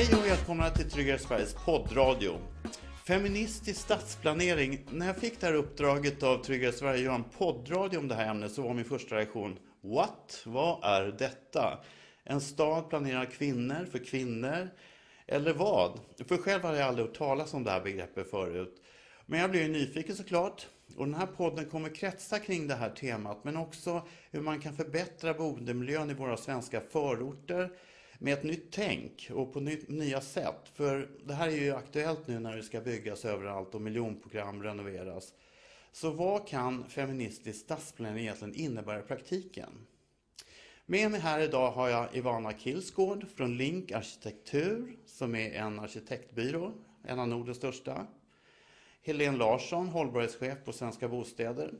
Hej och välkomna till Tryggare Sveriges poddradio. Feministisk stadsplanering. När jag fick det här uppdraget av Tryggare Sverige att göra en poddradio om det här ämnet så var min första reaktion What? Vad är detta? En stad planerar kvinnor för kvinnor? Eller vad? För själv hade jag aldrig hört talas om det här begreppet förut. Men jag blev ju nyfiken såklart. Och den här podden kommer kretsa kring det här temat men också hur man kan förbättra boendemiljön i våra svenska förorter med ett nytt tänk och på ny, nya sätt. För det här är ju aktuellt nu när det ska byggas överallt och miljonprogram renoveras. Så vad kan feministisk stadsplanering egentligen innebära i praktiken? Med mig här idag har jag Ivana Kilsgård från Link Arkitektur som är en arkitektbyrå, en av Nordens största. Helene Larsson, hållbarhetschef på Svenska Bostäder.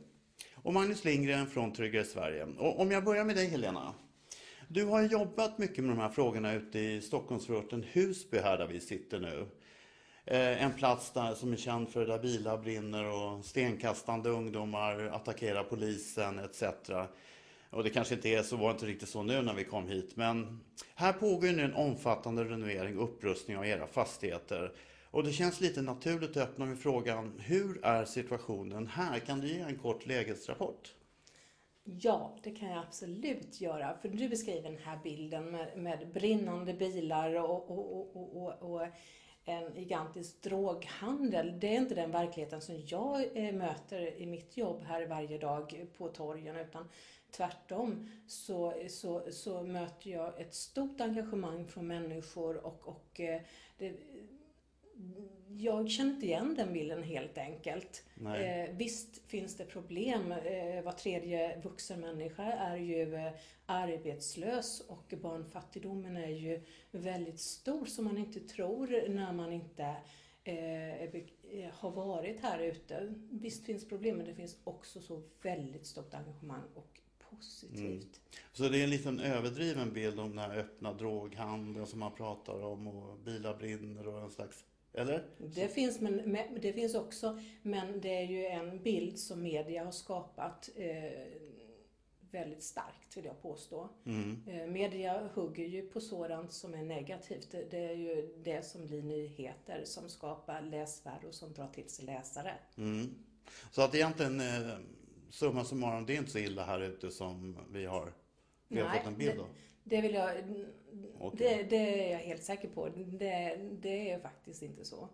Och Magnus Lindgren från Tryggare Sverige. Och om jag börjar med dig Helena. Du har jobbat mycket med de här frågorna ute i Stockholmsförorten Husby här där vi sitter nu. Eh, en plats där som är känd för där bilar brinner och stenkastande ungdomar attackerar polisen etc. Och det kanske inte är så, var inte riktigt så nu när vi kom hit. Men här pågår nu en omfattande renovering och upprustning av era fastigheter. Och det känns lite naturligt att öppna med frågan, hur är situationen här? Kan du ge en kort lägesrapport? Ja, det kan jag absolut göra. För du beskriver den här bilden med, med brinnande bilar och, och, och, och, en gigantisk droghandel. Det är inte den verkligheten som jag eh, möter i mitt jobb här varje dag på torgen. Utan tvärtom så, så, så möter jag ett stort engagemang från människor och, och eh, det, jag känner inte igen den bilden helt enkelt. Eh, visst finns det problem. Eh, var tredje vuxen människa är ju eh, arbetslös och barnfattigdomen är ju väldigt stor som man inte tror när man inte eh, eh, har varit här ute. Visst finns problem men det finns också så väldigt stort engagemang och positivt. Mm. Så det är en liten överdriven bild om den här öppna droghandeln som man pratar om och bilar brinner och en slags eller? Det finns, men, det finns också, men det är ju en bild som media har skapat eh, väldigt starkt vill jag påstå. Mm. Eh, media hugger ju på sådant som är negativt. Det, det, är ju det som blir nyheter som skapar läsvärde och som drar till sig läsare. Mm. Så att egentligen, eh, summa summarum, det är inte så illa här ute som vi har, vi har fått en bild av? Det vill jag... Okay. Det, det, är jag helt säker på. Det, det är faktiskt inte så.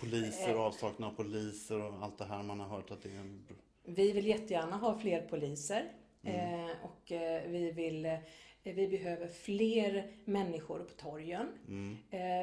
Poliser och eh. avsaknad av poliser och allt det här man har hört att det är en... Vi vill jättegärna ha fler poliser. Mm. Eh, och eh, vi vill... Vi behöver fler människor på torgen. Mm.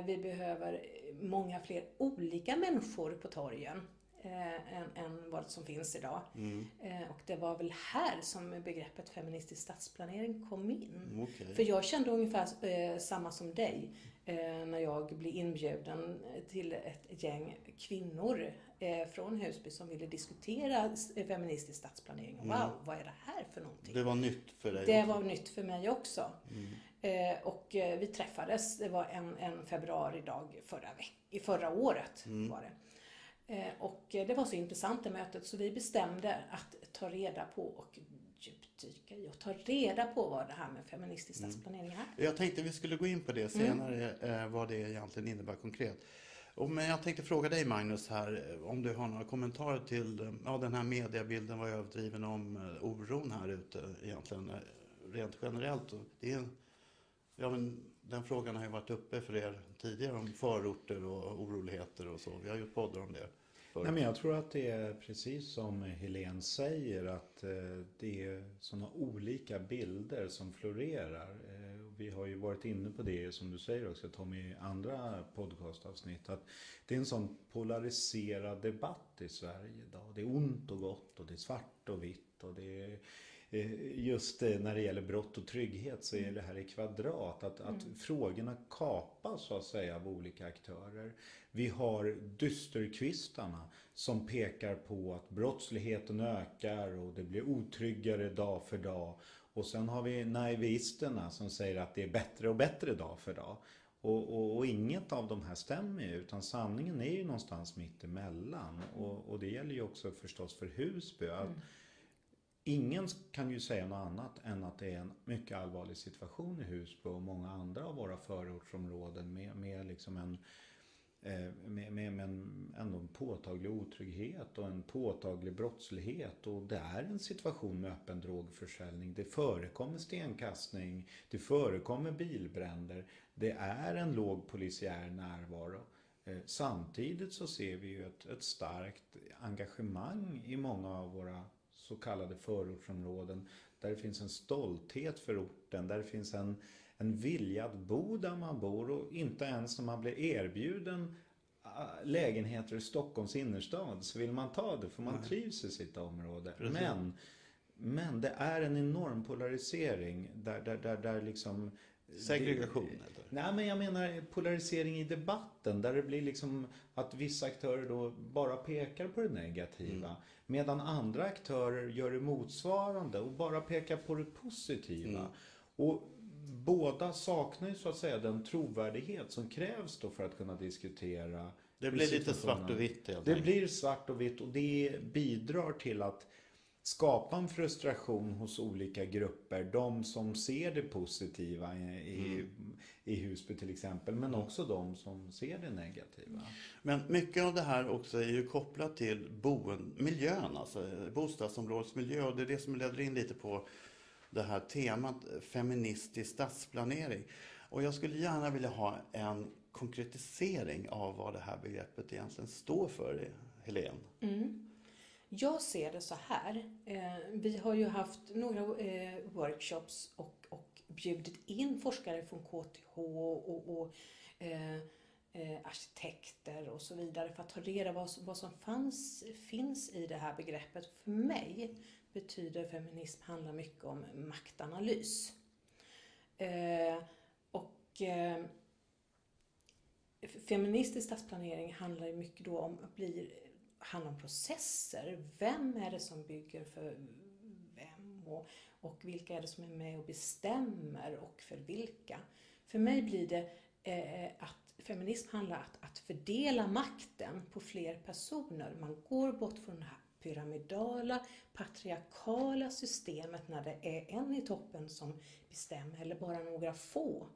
Vi behöver många fler olika människor på torgen eh, än, än vad som finns idag. Mm. Eh, och det var väl här som begreppet feministisk stadsplanering kom in. Okay. För jag kände ungefär eh, samma som dig eh, när jag blev inbjuden till ett gäng kvinnor eh, från Husby som ville diskutera feministisk stadsplanering. Mm. Wow, vad är det här för någonting? Det var nytt för dig? Det också. var nytt för mig också. Mm. Eh, och vi träffades, det var en, en februaridag förra, förra året. Mm. Var det. Eh, och det var så intressant det mötet så vi bestämde att ta reda på och djupdyka i och ta reda på vad det här med feministisk mm. stadsplanering är. Jag tänkte vi skulle gå in på det senare, mm. vad det egentligen innebär konkret. Men jag tänkte fråga dig Magnus här, om du har några kommentarer till ja, den här mediebilden var överdriven om oron här ute egentligen, rent generellt. Det är, ja, men den frågan har ju varit uppe för er tidigare om förorter och oroligheter och så. Vi har gjort poddar om det. Nej, men jag tror att det är precis som Helene säger att eh, det är sådana olika bilder som florerar. Eh, vi har ju varit inne på det som du säger också Tommy i andra podcastavsnitt. Att det är en sån polariserad debatt i Sverige idag. Det är ont och gott och det är svart och vitt och det är just när det gäller brott och trygghet så är det här i kvadrat. Att, att mm. frågorna kapas så att säga av olika aktörer. Vi har dysterkvistarna som pekar på att brottsligheten ökar och det blir otryggare dag för dag. Och sen har vi naivisterna som säger att det är bättre och bättre dag för dag. Och, och, och, inget av de här stämmer ju utan sanningen är ju någonstans mitt emellan. Och, och det gäller ju också förstås för Husby. Att, mm ingen kan ju säga något annat än att det är en mycket allvarlig situation i Husby och många andra av våra förortsområden med, med liksom en eh, med, med, med en, ändå en påtaglig otrygghet och en påtaglig brottslighet. Och det är en situation med öppen drogförsäljning. Det förekommer stenkastning, det förekommer bilbränder. Det är en låg polisiär närvaro. Eh, samtidigt så ser vi ju ett, ett starkt engagemang i många av våra så kallade förortsområden. Där det finns en stolthet för orten, där det finns en, en vilja att bo där man bor och inte ens när man blir erbjuden äh, lägenheter i Stockholms innerstad så vill man ta det för man Nej. trivs i sitt område. Men, men det är en enorm polarisering där, där, där, där liksom Segregation? eller? Nej, men jag menar polarisering i debatten där det blir liksom att vissa aktörer då bara pekar på det negativa. Mm. Medan andra aktörer gör det motsvarande och bara pekar på det positiva. Mm. Och båda saknar ju så att säga den trovärdighet som krävs då för att kunna diskutera. Det blir lite svart och vitt helt Det blir svart och vitt och det bidrar till att skapa en frustration hos olika grupper. De som ser det positiva i, mm. i Husby till exempel, men också de som ser det negativa. Men mycket av det här också är ju kopplat till boende, miljön, alltså bostadsområdesmiljö. Och det är det som leder in lite på det här temat feministisk stadsplanering. Och jag skulle gärna vilja ha en konkretisering av vad det här begreppet egentligen står för, Helene. Mm. Jag ser det så här. Eh, vi har ju haft några eh, workshops och, och bjudit in forskare från KTH och, och eh, eh, arkitekter och så vidare för att ta reda på vad, vad som fanns, finns i det här begreppet. För mig betyder feminism handlar mycket om maktanalys. och feministisk stadsplanering handlar mycket då om att bli handlar om processer. Vem är det som bygger för vem? Och, och vilka är det som är med och bestämmer och för vilka? För mig blir det eh, att feminism handlar om att, att fördela makten på fler personer. Man går bort från det här pyramidala, patriarkala systemet när det är en i toppen som bestämmer, eller bara några få,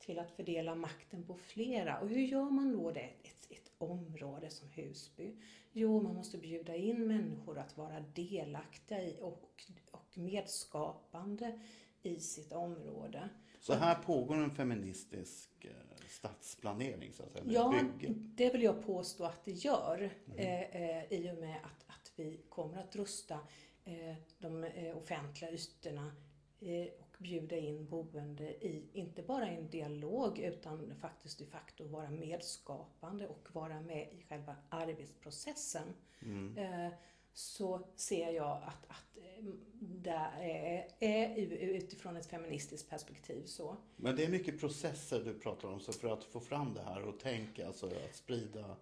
till att fördela makten på flera. Och hur gör man då det? Ett, ett område som Husby? Jo, man måste bjuda in människor att vara delaktiga i och, och medskapande i sitt område. Så här pågår en feministisk eh, stadsplanering så att säga? Ja, bygge. det vill jag påstå att det gör mm. eh, eh, i och med att, att vi kommer att rusta eh, de eh, offentliga ytorna bjuda in boende i, inte bara i en dialog utan faktiskt de facto vara medskapande och vara med i själva arbetsprocessen. Mm. Eh, så ser jag att, att eh, det är, är utifrån ett feministiskt perspektiv så. Men det är mycket processer du pratar om så för att få fram det här och tänka, alltså att sprida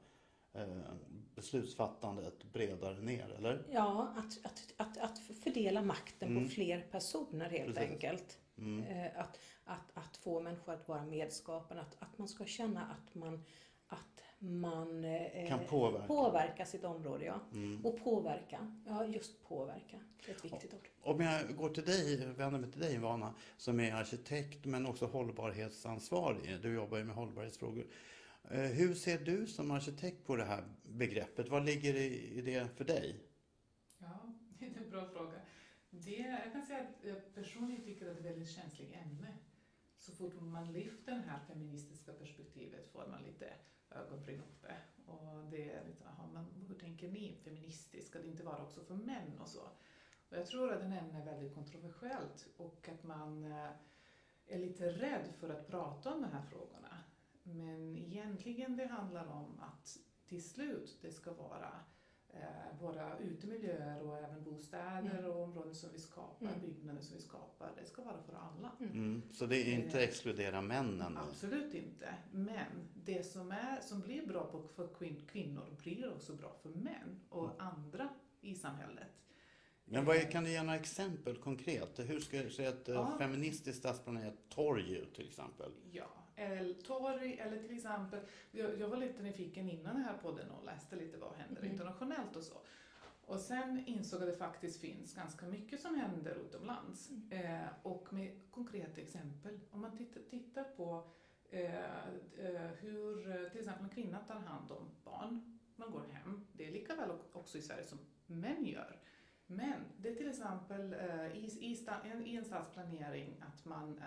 beslutsfattandet bredare ner, eller? Ja, att, att, att, att fördela makten mm. på fler personer helt Precis. enkelt. Mm. Eh, att, att, att få människor att vara medskapande, att, att man ska känna att man, att man eh, kan påverka. påverka sitt område. Ja. Mm. Och påverka, ja just påverka, det är ett viktigt ord. Om jag går till dig, vänder mig till dig Ivana, som är arkitekt men också hållbarhetsansvarig. Du jobbar ju med hållbarhetsfrågor. Eh, hur ser du som arkitekt på det här begreppet? Vad ligger i det för dig? Ja, det är en bra fråga. Det, jag kan säga att jag personligen tycker att det är ett väldigt känsligt ämne. Så fort man lyfter det här feministiska perspektivet får man lite ögonbryn uppe. Och det är lite, aha, men hur tänker ni feministiskt? Ska det inte vara också för män och så? Och jag tror att den ämnet är väldigt kontroversiellt och att man eh, är lite rädd för att prata om de här frågorna. Men egentligen det handlar om att till slut det ska vara eh, våra utemiljöer och även bostäder mm. och områden som vi skapar, mm. byggnader som vi skapar, det ska vara för alla. Mm. mm. Så det är inte eh, exkludera männen? Absolut inte. Men det som, är, som blir bra på, för kvinnor blir också bra för män och mm. andra i samhället. Men vad är, kan du ge några exempel konkret? Hur säga att eh, ja. feministiskt stadsplan torg till exempel? Ja, eller torg eller till exempel, jag, jag var lite nyfiken innan den här podden och läste lite vad händer mm. internationellt och så. Och sen insåg jag att det faktiskt finns ganska mycket som händer utomlands. Mm. Eh, och med konkreta exempel. Om man tittar, tittar på eh, eh, hur eh, till exempel en kvinna tar hand om barn. Man går hem. Det är lika väl också i Sverige som män gör. Men det är till exempel eh, i, i, i en stadsplanering att man eh,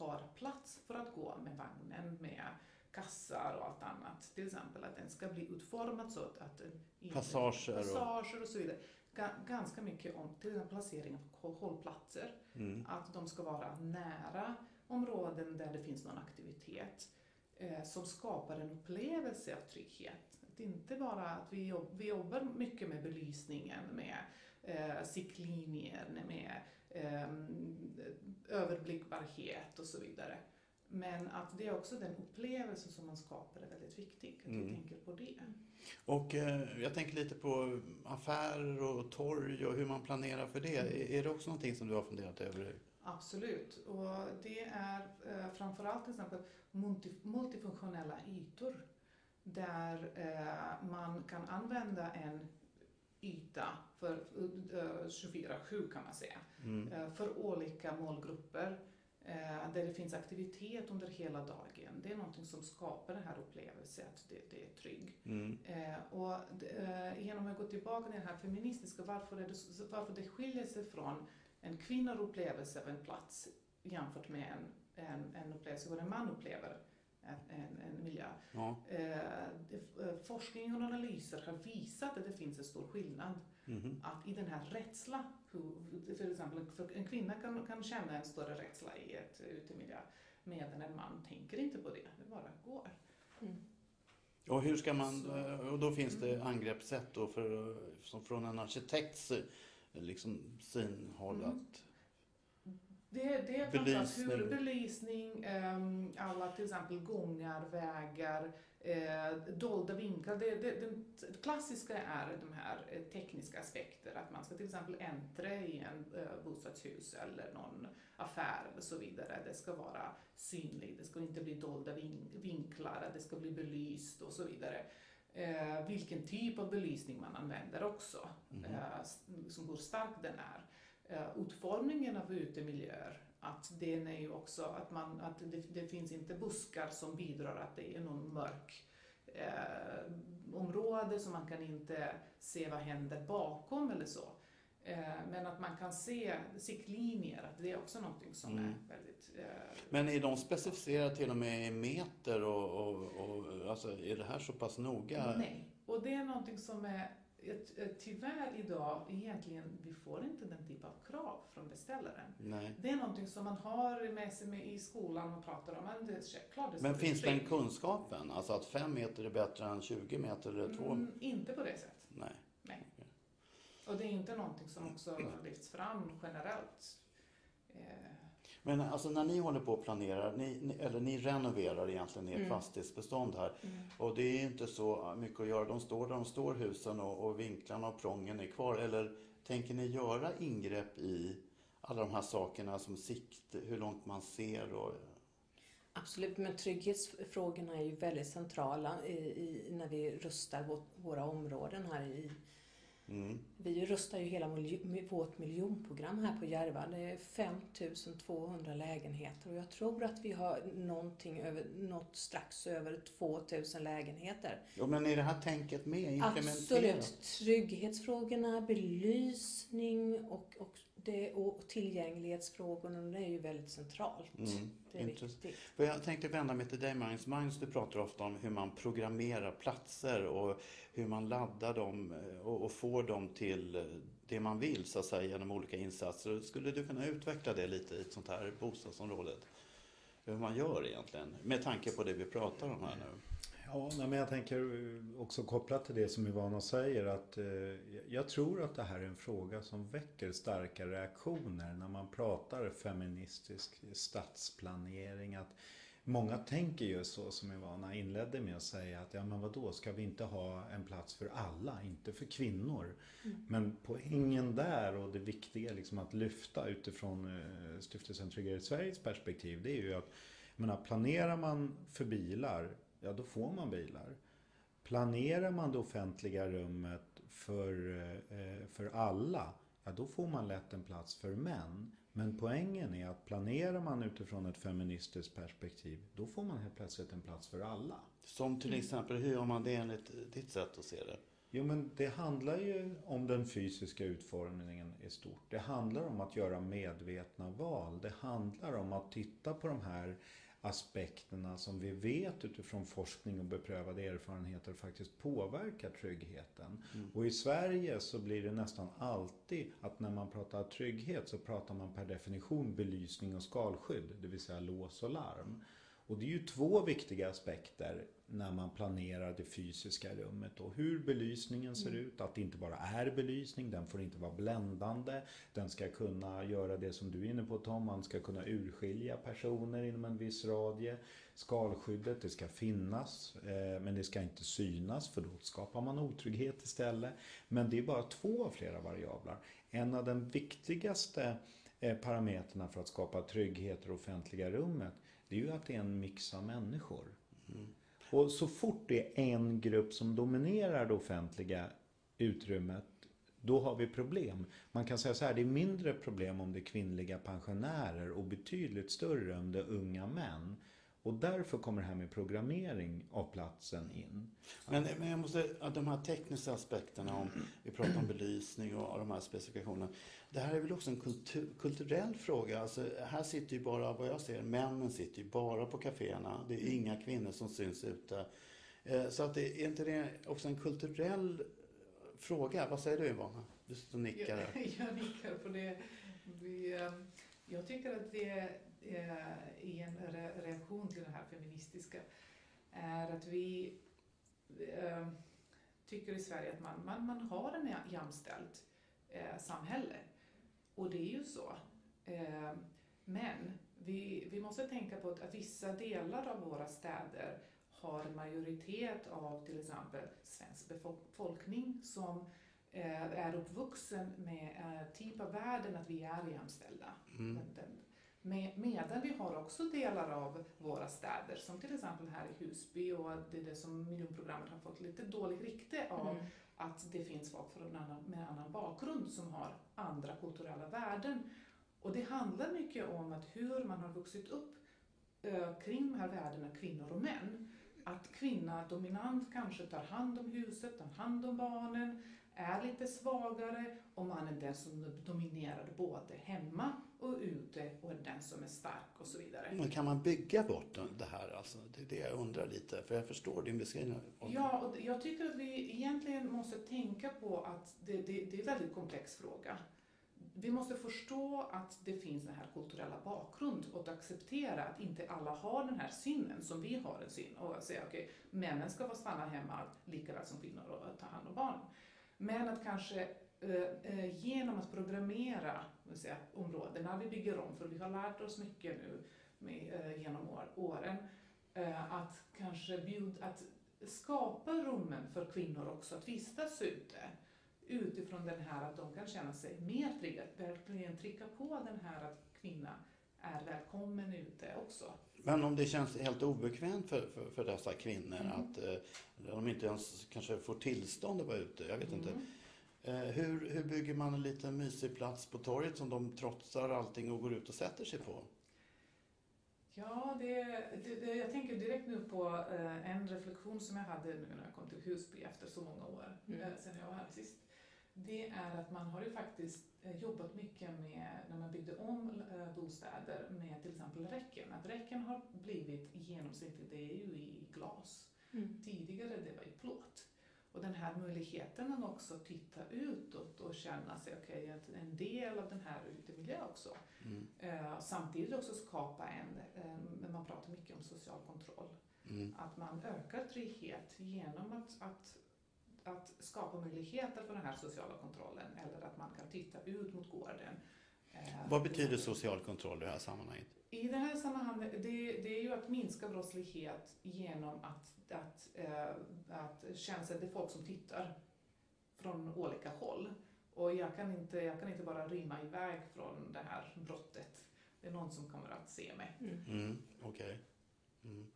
har plats för att gå med vagnen, med kassar och allt annat. Till exempel att den ska bli utformad så att, Passager och- passager och så vidare. Ga- ganska mycket om till exempel placering av hållplatser. Mm. Att de ska vara nära områden där det finns någon aktivitet eh, som skapar en upplevelse av trygghet. Inte bara att vi, jobb, vi jobbar mycket med belysningen, med eh, siktlinjer, med eh, överblickbarhet och så vidare. Men att det är också den upplevelse som man skapar är väldigt viktig, att Mm. vi tänker på det. Och eh, jag tänker lite på affärer och torg och hur man planerar för det. Är, är det också någonting som du har funderat över? Absolut. Och det är eh, framförallt till exempel multi, multifunktionella ytor där eh, man kan använda en yta för eh, 24-7 kan man säga, Mm. eh, för olika målgrupper eh, där det finns aktivitet under hela dagen. Det är någonting som skapar den här upplevelsen att det, det är trygg. Mm. Eh, och genom att gå tillbaka till den här feministiska, varför, det, varför det skiljer sig från en kvinnoupplevelse av en plats jämfört med en, en, en upplevelse hur en man upplever en, en, miljö. Ja. Eh, det, eh, forskning och analyser har visat att det finns en stor skillnad. Mhm. Att i den här rädsla, för exempel för en kvinna kan, kan känna en större rädsla i ett utemiljö medan en man tänker inte på det, det bara går. Mm. Och hur ska man, eh, och då finns det angreppssätt då för, som från en arkitekts liksom, synhåll Mm. att Det, det är framförallt hur Belysning. ehm, alla till exempel gångar, vägar, eh, dolda vinklar. Det, det, det, klassiska är de här eh, tekniska aspekter, att man ska till exempel äntra i en eh, bostadshus eller någon affär eller så vidare. Det ska vara synligt, det ska inte bli dolda vin, vinklar, det ska bli belyst och så vidare. Eh, vilken typ av belysning man använder också, Mhm. eh, hur stark den är utformningen av utemiljöer. Att den är ju också att, man, att det, det finns inte buskar som bidrar att det är någon mörk eh, område som man kan inte se vad händer bakom eller så. Eh, men att man kan se siktlinjer, att det är också någonting som Mm. är väldigt... Eh, Men är de specificerade till och med i meter och, och, och alltså, är det här så pass noga? Nej, och det är någonting som är tyvärr idag egentligen, vi får inte den typ av krav från beställaren. Nej. Det är någonting som man har med sig med i skolan och pratar om. Men det är självklart, det Men finns den kunskapen? Alltså att fem meter är bättre än 20 meter eller två? Mm, inte på det sättet. Nej. Och det är inte någonting som också lyfts fram generellt. Eh, Men alltså när ni håller på att planera, ni, ni, eller ni renoverar egentligen ert Mm. fastighetsbestånd här. Mm. Och det är inte så mycket att göra. De står där de står husen och, och vinklarna och prången är kvar. Eller tänker ni göra ingrepp i alla de här sakerna som sikt, hur långt man ser och... Absolut, men trygghetsfrågorna är ju väldigt centrala i, i, när vi rustar vårt, våra områden här i Mm. Vi rustar ju hela vårt miljonprogram här på Järva. Det är 5200 lägenheter och jag tror att vi har någonting över, något strax över 2000 lägenheter. Jo, men är det här tänket med implementerat? Absolut. Trygghetsfrågorna, belysning och, och, det, och tillgänglighetsfrågorna, är ju väldigt centralt. Mm. Det är Intressant. viktigt. Jag tänkte vända mig till dig Magnus. Magnus, du pratar ofta om hur man programmerar platser och hur man laddar dem eh, och, och får dem till eh, det man vill så att säga genom olika insatser. Skulle du kunna utveckla det lite i ett sånt här bostadsområde? Hur man gör egentligen med tanke på det vi pratar om här nu. Ja, men jag tänker eh, också kopplat till det som Ivana säger att eh, jag tror att det här är en fråga som väcker starka reaktioner när man pratar feministisk stadsplanering. Att många tänker ju så som Ivana inledde med att säga att ja men vadå, ska vi inte ha en plats för alla, inte för kvinnor? Men poängen där och det viktiga liksom att lyfta utifrån eh, Stiftelsen Tryggare Sveriges perspektiv det är ju att menar, planerar man för bilar, ja då får man bilar. Planerar man det offentliga rummet för, eh, för alla, ja då får man lätt en plats för män. Men poängen är att planerar man utifrån ett feministiskt perspektiv, då får man helt plötsligt en plats för alla. Som till exempel, hur gör man det enligt ditt sätt att se det? Jo men det handlar ju om den fysiska utformningen i stort. Det handlar om att göra medvetna val. Det handlar om att titta på de här aspekterna som vi vet utifrån forskning och beprövade erfarenheter faktiskt påverkar tryggheten. Mm. Och i Sverige så blir det nästan alltid att när man pratar trygghet så pratar man per definition belysning och skalskydd, det vill säga lås och larm. Och det är ju två viktiga aspekter när man planerar det fysiska rummet. Och hur belysningen ser mm. ut, att det inte bara är belysning, den får inte vara bländande. Den ska kunna göra det som du är inne på Tom, man ska kunna urskilja personer inom en viss radie. Skalskyddet, det ska finnas, eh, men det ska inte synas för då skapar man otrygghet istället. Men det är bara två av flera variabler. En av de viktigaste eh, parametrarna för att skapa trygghet i det offentliga rummet det är ju att det är en mix av människor. Mm. Och så fort det är en grupp som dominerar det offentliga utrymmet då har vi problem. Man kan säga så här, det är mindre problem om det är kvinnliga pensionärer och betydligt större om det är unga män. Och därför kommer det här med programmering av platsen in. Men, men jag måste, de här tekniska aspekterna, om vi pratar om belysning och de här specifikationerna. Det här är väl också en kultur, kulturell fråga. Alltså, här sitter ju bara, vad jag ser, männen sitter ju bara på kaféerna. Det är inga kvinnor som syns ute. Eh, så att det, är inte det också en kulturell fråga? Vad säger du Ivana? Du sitter och nickar. Jag, jag nickar på det. Vi, eh, jag tycker att det i en reaktion till det här feministiska är att vi eh, tycker i Sverige att man, man, man har en jämställt eh, samhälle. Och det är ju så. men vi, vi måste tänka på att, att vissa delar av våra städer har en majoritet av till exempel svensk befolkning som är uppvuxen med typ av världen att vi är jämställda. Mm. Den, den, Medan vi har också delar av våra städer, som till exempel här i Husby och det är det som miljonprogrammet har fått lite dåligt rykte av, mm. att det finns folk från annan, med annan bakgrund som har andra kulturella värden. Och det handlar mycket om att hur man har vuxit upp äh, kring de här värdena, kvinnor och män. Att kvinna dominant kanske tar hand om huset, tar hand om barnen, är lite svagare och mannen den som dominerar både hemma och ute och den som är stark och så vidare. Men kan man bygga bort det här? Alltså, det är det jag undrar lite, för jag förstår din beskrivning. Ja, och jag tycker att vi egentligen måste tänka på att det, det, det är en väldigt komplex fråga. Vi måste förstå att det finns den här kulturella bakgrund och acceptera att inte alla har den här synen som vi har en syn och säga okej, okay, männen ska få stanna hemma lika väl som kvinnor och ta hand om barn. Men att kanske genom att programmera säga, områden, när vi bygger om, för vi har lärt oss mycket nu med, eh, genom år, åren, eh, att kanske bjud, att skapa rummen för kvinnor också att vistas ute utifrån den här att de kan känna sig mer trygga, verkligen trycka på den här att kvinna är välkommen ute också. Men om det känns helt obekvämt för, för, för dessa kvinnor mm. att eh, de inte ens kanske får tillstånd att vara ute, jag vet mm. inte. Eh, hur, hur bygger man en liten mysig plats på torget som de trotsar allting och går ut och sätter sig på? Ja, det, det, det, jag tänker direkt nu på eh, en reflektion som jag hade nu när jag kom till Husby efter så många år, mm. eh, sen jag var här sist. Det är att man har ju faktiskt jobbat mycket med, när man byggde om bostäder, med till exempel räcken. Att räcken har blivit genomsnittligt, det är ju i glas. Mm. Tidigare det var i plåt. Och den här möjligheten att också titta utåt och känna sig okej, okay, en del av den här utemiljön också. Mm. Uh, samtidigt också skapa en, uh, man pratar mycket om social kontroll. Mm. Att man ökar trygghet genom att, att, att skapa möjligheter för den här sociala kontrollen eller att man kan titta ut mot gården. Uh, Vad betyder social kontroll i det här sammanhanget? I det här sammanhanget, det, det är ju att minska brottslighet genom att att, eh, att det är folk som tittar från olika håll. Och jag kan inte, jag kan inte bara rymma iväg från det här brottet. Det är någon som kommer att se mig. Mm. Mm, Okej. Okay. Mm.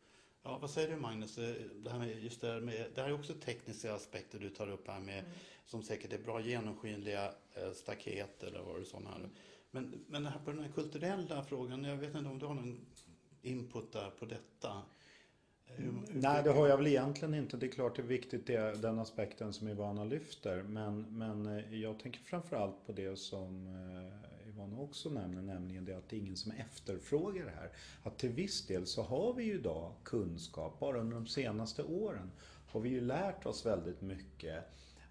Ja, vad säger du Magnus? Det här, med, just det, här med, det här är också tekniska aspekter du tar upp här med, mm. som säkert är bra genomskinliga eh, staket eller vad du sa här. Men, men det här på den här kulturella frågan, jag vet inte om du har någon input där på detta? Mm, nej, det har jag väl egentligen inte. Det är klart det är viktigt det, den aspekten som Ivana lyfter. Men, men eh, jag tänker framförallt på det som eh, Ivana också nämner, nämligen det att det är ingen som efterfrågar det här. Att till viss del så har vi ju idag kunskap. Bara under de senaste åren har vi ju lärt oss väldigt mycket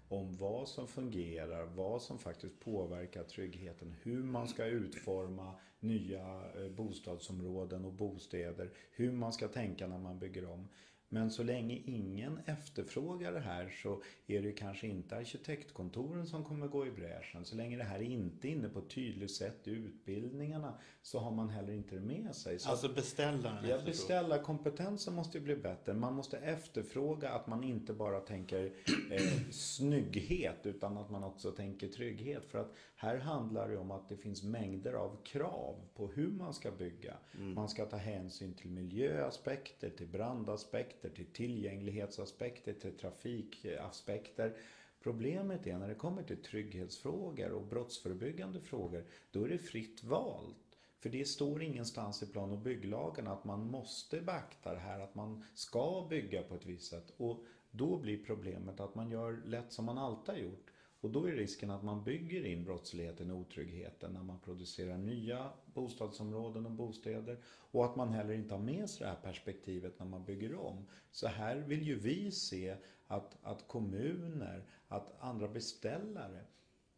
om vad som fungerar, vad som faktiskt påverkar tryggheten, hur man ska utforma nya eh, bostadsområden och bostäder, hur man ska tänka när man bygger om. Men så länge ingen efterfrågar det här så är det kanske inte arkitektkontoren som kommer gå i bräschen. Så länge det här är inte inne på ett tydligt sätt i utbildningarna så har man heller inte det med sig. Så alltså beställaren? Ja, beställarkompetensen måste ju bli bättre. Man måste efterfråga att man inte bara tänker eh, snygghet utan att man också tänker trygghet. För att här handlar det om att det finns mängder av krav på hur man ska bygga. Mm. Man ska ta hänsyn till miljöaspekter, till brandaspekter, till tillgänglighetsaspekter, till trafikaspekter. Problemet är när det kommer till trygghetsfrågor och brottsförebyggande frågor, då är det fritt valt. För det står ingenstans i plan och bygglagen att man måste beakta det här, att man ska bygga på ett visst sätt. Och då blir problemet att man gör lätt som man alltid har gjort. Och då är risken att man bygger in brottsligheten och otryggheten när man producerar nya bostadsområden och bostäder. Och att man heller inte har med sig det här perspektivet när man bygger om. Så här vill ju vi se att, att kommuner, att andra beställare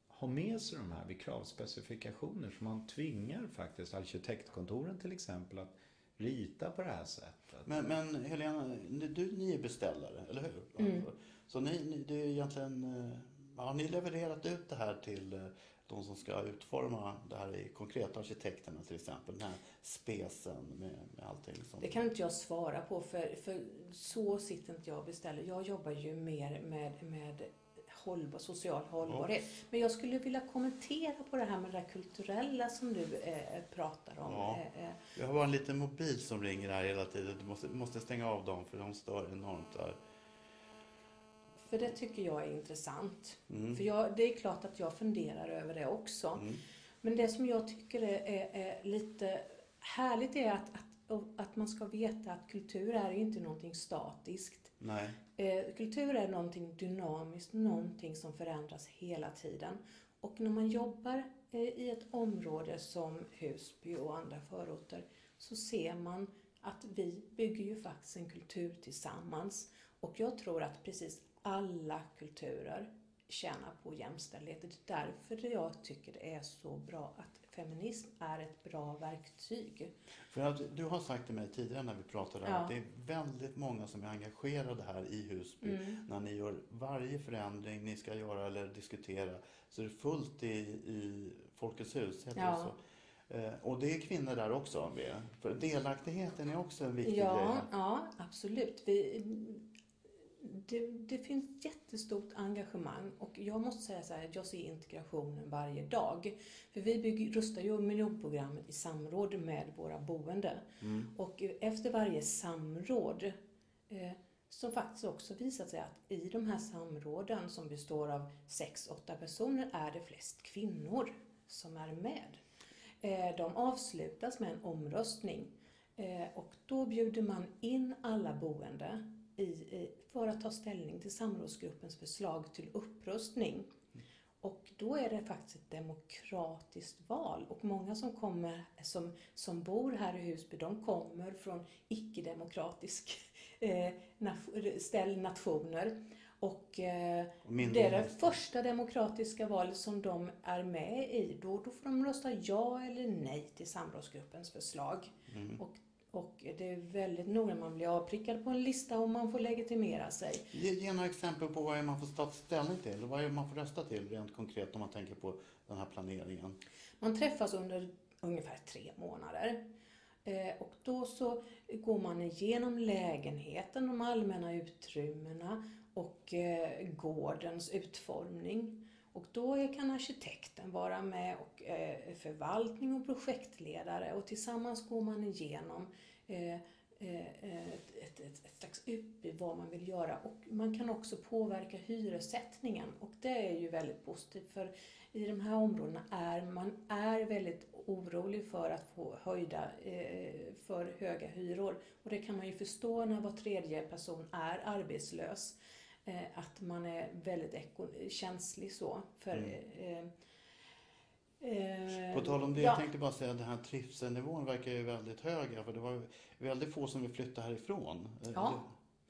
har med sig de här vid kravspecifikationer. Så man tvingar faktiskt arkitektkontoren till exempel att rita på det här sättet. Men, men Helena, du, ni är beställare, eller hur? Mm. Så ni, ni, det är egentligen eh, har ni levererat ut det här till eh, de som ska utforma det här i konkret, arkitekterna till exempel, den här spesen med, med allting? Som... Det kan inte jag svara på för, för så sitter inte jag och beställer. Jag jobbar ju mer med, med hållbar, social hållbarhet. Ja. Men jag skulle vilja kommentera på det här med det kulturella som du eh, pratar om. Ja. Eh, eh, jag har bara en liten mobil som ringer här hela tiden. Du måste, måste stänga av dem för de stör enormt där. För det tycker jag är intressant. Mm. För jag, det är klart att jag funderar över det också. Mm. Men det som jag tycker är, är, är, lite härligt är att, att, att man ska veta att kultur är inte någonting statiskt. Eh, kultur är någonting dynamiskt, någonting som förändras hela tiden. Och när man jobbar eh, i ett område som Husby och andra förorter så ser man att vi bygger ju faktiskt en kultur tillsammans. Och jag tror att precis alla kulturer tjänar på jämställdhet. Det är därför jag tycker det är så bra att feminism är ett bra verktyg. För att du har sagt till mig tidigare när vi pratade ja. att det är väldigt många som är engagerade här i Husby. Mm. När ni gör varje förändring ni ska göra eller diskutera så är det fullt i, i Folkets hus. Heter ja. så? Eh, och det är kvinnor där också. För delaktigheten är också en viktig ja, grej. Ja, absolut. Vi, det, det, finns jättestort engagemang och jag måste säga så här att jag ser integrationen varje dag. För vi bygger, rustar ju miljonprogrammet i samråd med våra boende. Mm. Och efter varje samråd eh, som faktiskt också visat sig att i de här samråden som består av sex, åtta personer är det flest kvinnor som är med. Eh, de avslutas med en omröstning eh, och då bjuder man in alla boende i, för att ta ställning till samrådsgruppens förslag till upprustning. Och då är det faktiskt ett demokratiskt val och många som kommer, som, som bor här i Husby, de kommer från icke-demokratisk eh, nationer. Och eh, det är det första demokratiska valet som de är med i. Då, då får de rösta ja eller nej till samrådsgruppens förslag. Mm. Och och det är väldigt noga, man blir avprickad på en lista och man får legitimera sig. Ge, ge några exempel på vad man får ta ställning till, vad är man får rösta till rent konkret om man tänker på den här planeringen? Man träffas under ungefär tre månader. Eh, och då så går man igenom lägenheten, de allmänna utrymmena och eh, gårdens utformning. Och då kan arkitekten vara med och eh, förvaltning och projektledare och tillsammans går man igenom eh, eh, eh ett, ett, ett, ett slags upp vad man vill göra. Och man kan också påverka hyressättningen. Och det är ju väldigt positivt för i de här områdena är man är väldigt orolig för att få höjda, eh, för höga hyror. Och det kan man ju förstå när var tredje person är arbetslös eh, att man är väldigt känslig så för mm. Eh, På tal om det, ja. jag tänkte bara säga att den här trivselnivån verkar ju väldigt hög. För det var väldigt få som vill flytta härifrån. Eh, ja.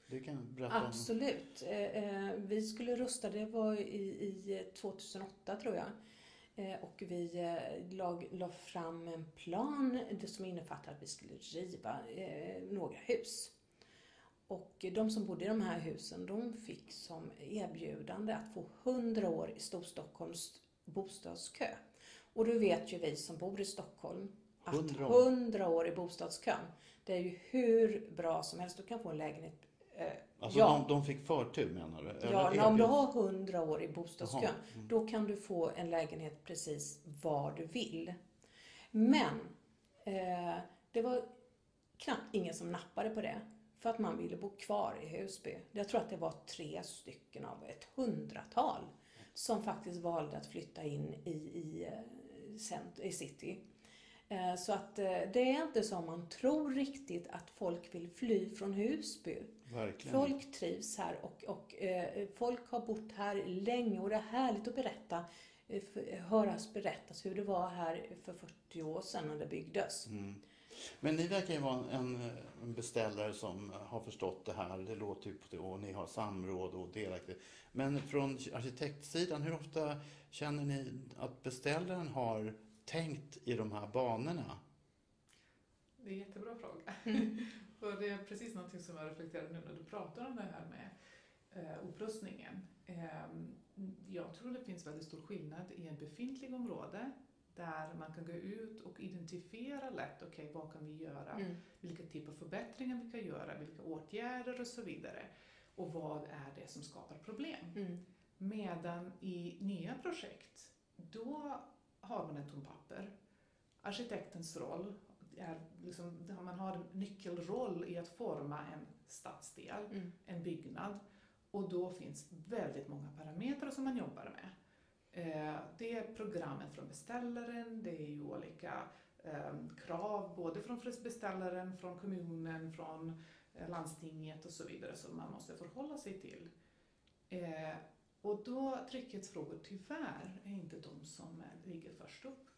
Det, det kan jag berätta Absolut. Om. Eh, vi skulle rusta, det var i, i 2008 tror jag. Och vi lag, la fram en plan som innefattar att vi skulle riva några hus. Och de som bodde i de här husen, de fick som erbjudande att få 100 år i Storstockholms bostadskö. Och då vet ju vi som bor i Stockholm att 100 år, 100 år i bostadskön, det är ju hur bra som helst. Du kan få en lägenhet eh, Alltså ja. de, de fick förtur menar du? Eller ja, om du har 100 år i bostadskön, mm. då kan du få en lägenhet precis var du vill. Men eh, det var knappt ingen som nappade på det. För att man ville bo kvar i Husby. Jag tror att det var tre stycken av ett hundratal som faktiskt valde att flytta in i, i eh, i city. Eh, så att eh, det är inte som man tror riktigt att folk vill fly från Husby. Verkligen. Folk trivs här och, och folk har bott här länge och det är härligt att berätta, höras berättas hur det var här för 40 år sedan när det byggdes. Mm. Men ni verkar ju vara en, en beställare som har förstått det här. Det låter ju på det och ni har samråd och delaktighet. Men från arkitektsidan, hur ofta känner ni att beställaren har tänkt i de här banorna? Det är en jättebra fråga. Mm. och det är precis någonting som jag reflekterar nu när du pratar om det här med eh, upprustningen. Eh, jag tror det finns väldigt stor skillnad i en befintlig område där man kan gå ut och identifiera lätt, okej okay, vad kan vi göra? Mm. Vilka typer av förbättringar vi kan göra, vilka åtgärder och så vidare. Och vad är det som skapar problem? Mm. Medan i nya projekt, då har man ett tomt papper. Arkitektens roll är liksom, man har en nyckelroll i att forma en stadsdel, mm. en byggnad. Och då finns väldigt många parametrar som man jobbar med. Eh, det är programmet från beställaren, det är ju olika eh, krav både från beställaren, från kommunen, från eh, landstinget och så vidare som man måste förhålla sig till. Och då trygghetsfrågor tyvärr är inte de som ligger först upp.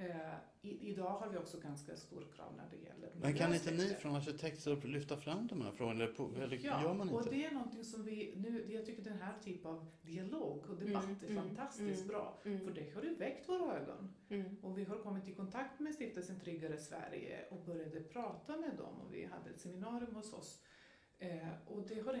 Eh, i, idag har vi också ganska stor krav när det gäller Men kan inte ni från arkitekter lyfta fram de här frågorna? Eller, på, eller ja, gör man inte? och det är någonting som vi nu, jag tycker den här typen av dialog och debatt mm, är mm, fantastiskt mm, bra. Mm. För det har ju väckt våra ögon. Mm. Och vi har kommit i kontakt med stiftelsen Tryggare Sverige och började prata med dem och vi hade ett seminarium hos oss. Eh, och det, har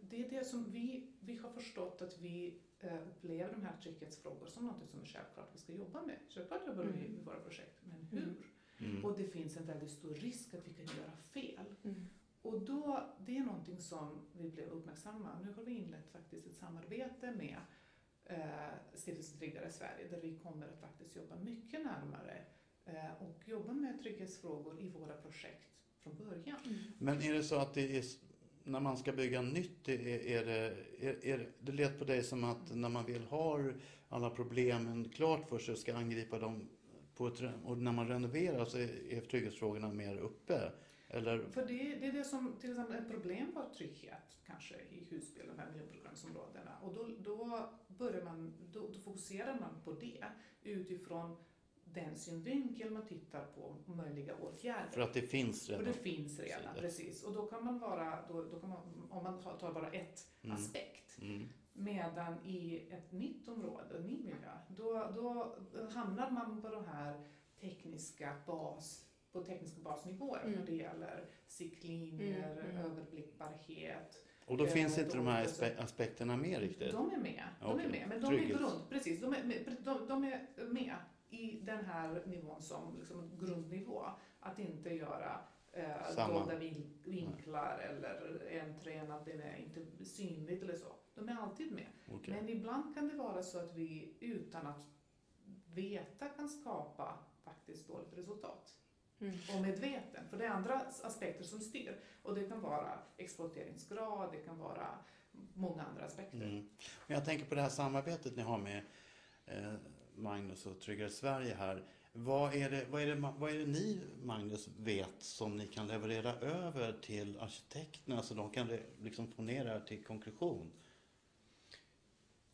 det är det som vi, vi har förstått att vi Eh, upplever de här trygghetsfrågor som något som är självklart vi ska jobba med. Självklart jobbar vi mm. med våra projekt, men mm. hur? Mm. Och det finns en väldigt stor risk att vi kan göra fel. Mm. Och då, det är någonting som vi blev uppmärksamma. Nu har vi inlett faktiskt ett samarbete med eh, Stiftelsen Tryggare Sverige där vi kommer att faktiskt jobba mycket närmare eh, och jobba med trygghetsfrågor i våra projekt från början. Mm. Men är det så att det är när man ska bygga nytt, är, är det, är, är, det lät på dig som att när man vill ha alla problemen klart för sig och ska angripa dem på ett, och när man renoverar så är, är trygghetsfrågorna mer uppe? Eller? För det, det är det som till exempel ett problem var trygghet kanske i Husby, de här miljonprogramsområdena. Och då, då, börjar man, då, då fokuserar man på det utifrån den synvinkel man tittar på möjliga åtgärder. För att det finns redan? För det finns redan, precis. Och då kan man vara, då, då kan man, om man tar bara ett mm. aspekt, mm. medan i ett nytt område, en ny miljö, då, då hamnar man på de här tekniska bas på tekniska basnivåer mm. när det gäller siktlinjer, mm. mm. överblickbarhet. Och då finns inte de här aspekterna med riktigt? De är med, de okay. är med men de Trygghet. är grund, precis, de är, de, de är med i den här nivån som liksom grundnivå. Att inte göra eh, dolda vinklar mm. eller entrén att den är inte synligt eller så. De är alltid med. Okay. Men ibland kan det vara så att vi utan att veta kan skapa faktiskt dåligt resultat. Mm. och medveten. För det är andra aspekter som styr. Och det kan vara exploateringsgrad, det kan vara många andra aspekter. Mm. Men jag tänker på det här samarbetet ni har med eh, Magnus och Tryggare Sverige här. Vad är, det, vad, är det, vad är det ni, Magnus, vet som ni kan leverera över till arkitekterna så de kan liksom få ner det här till konklusion?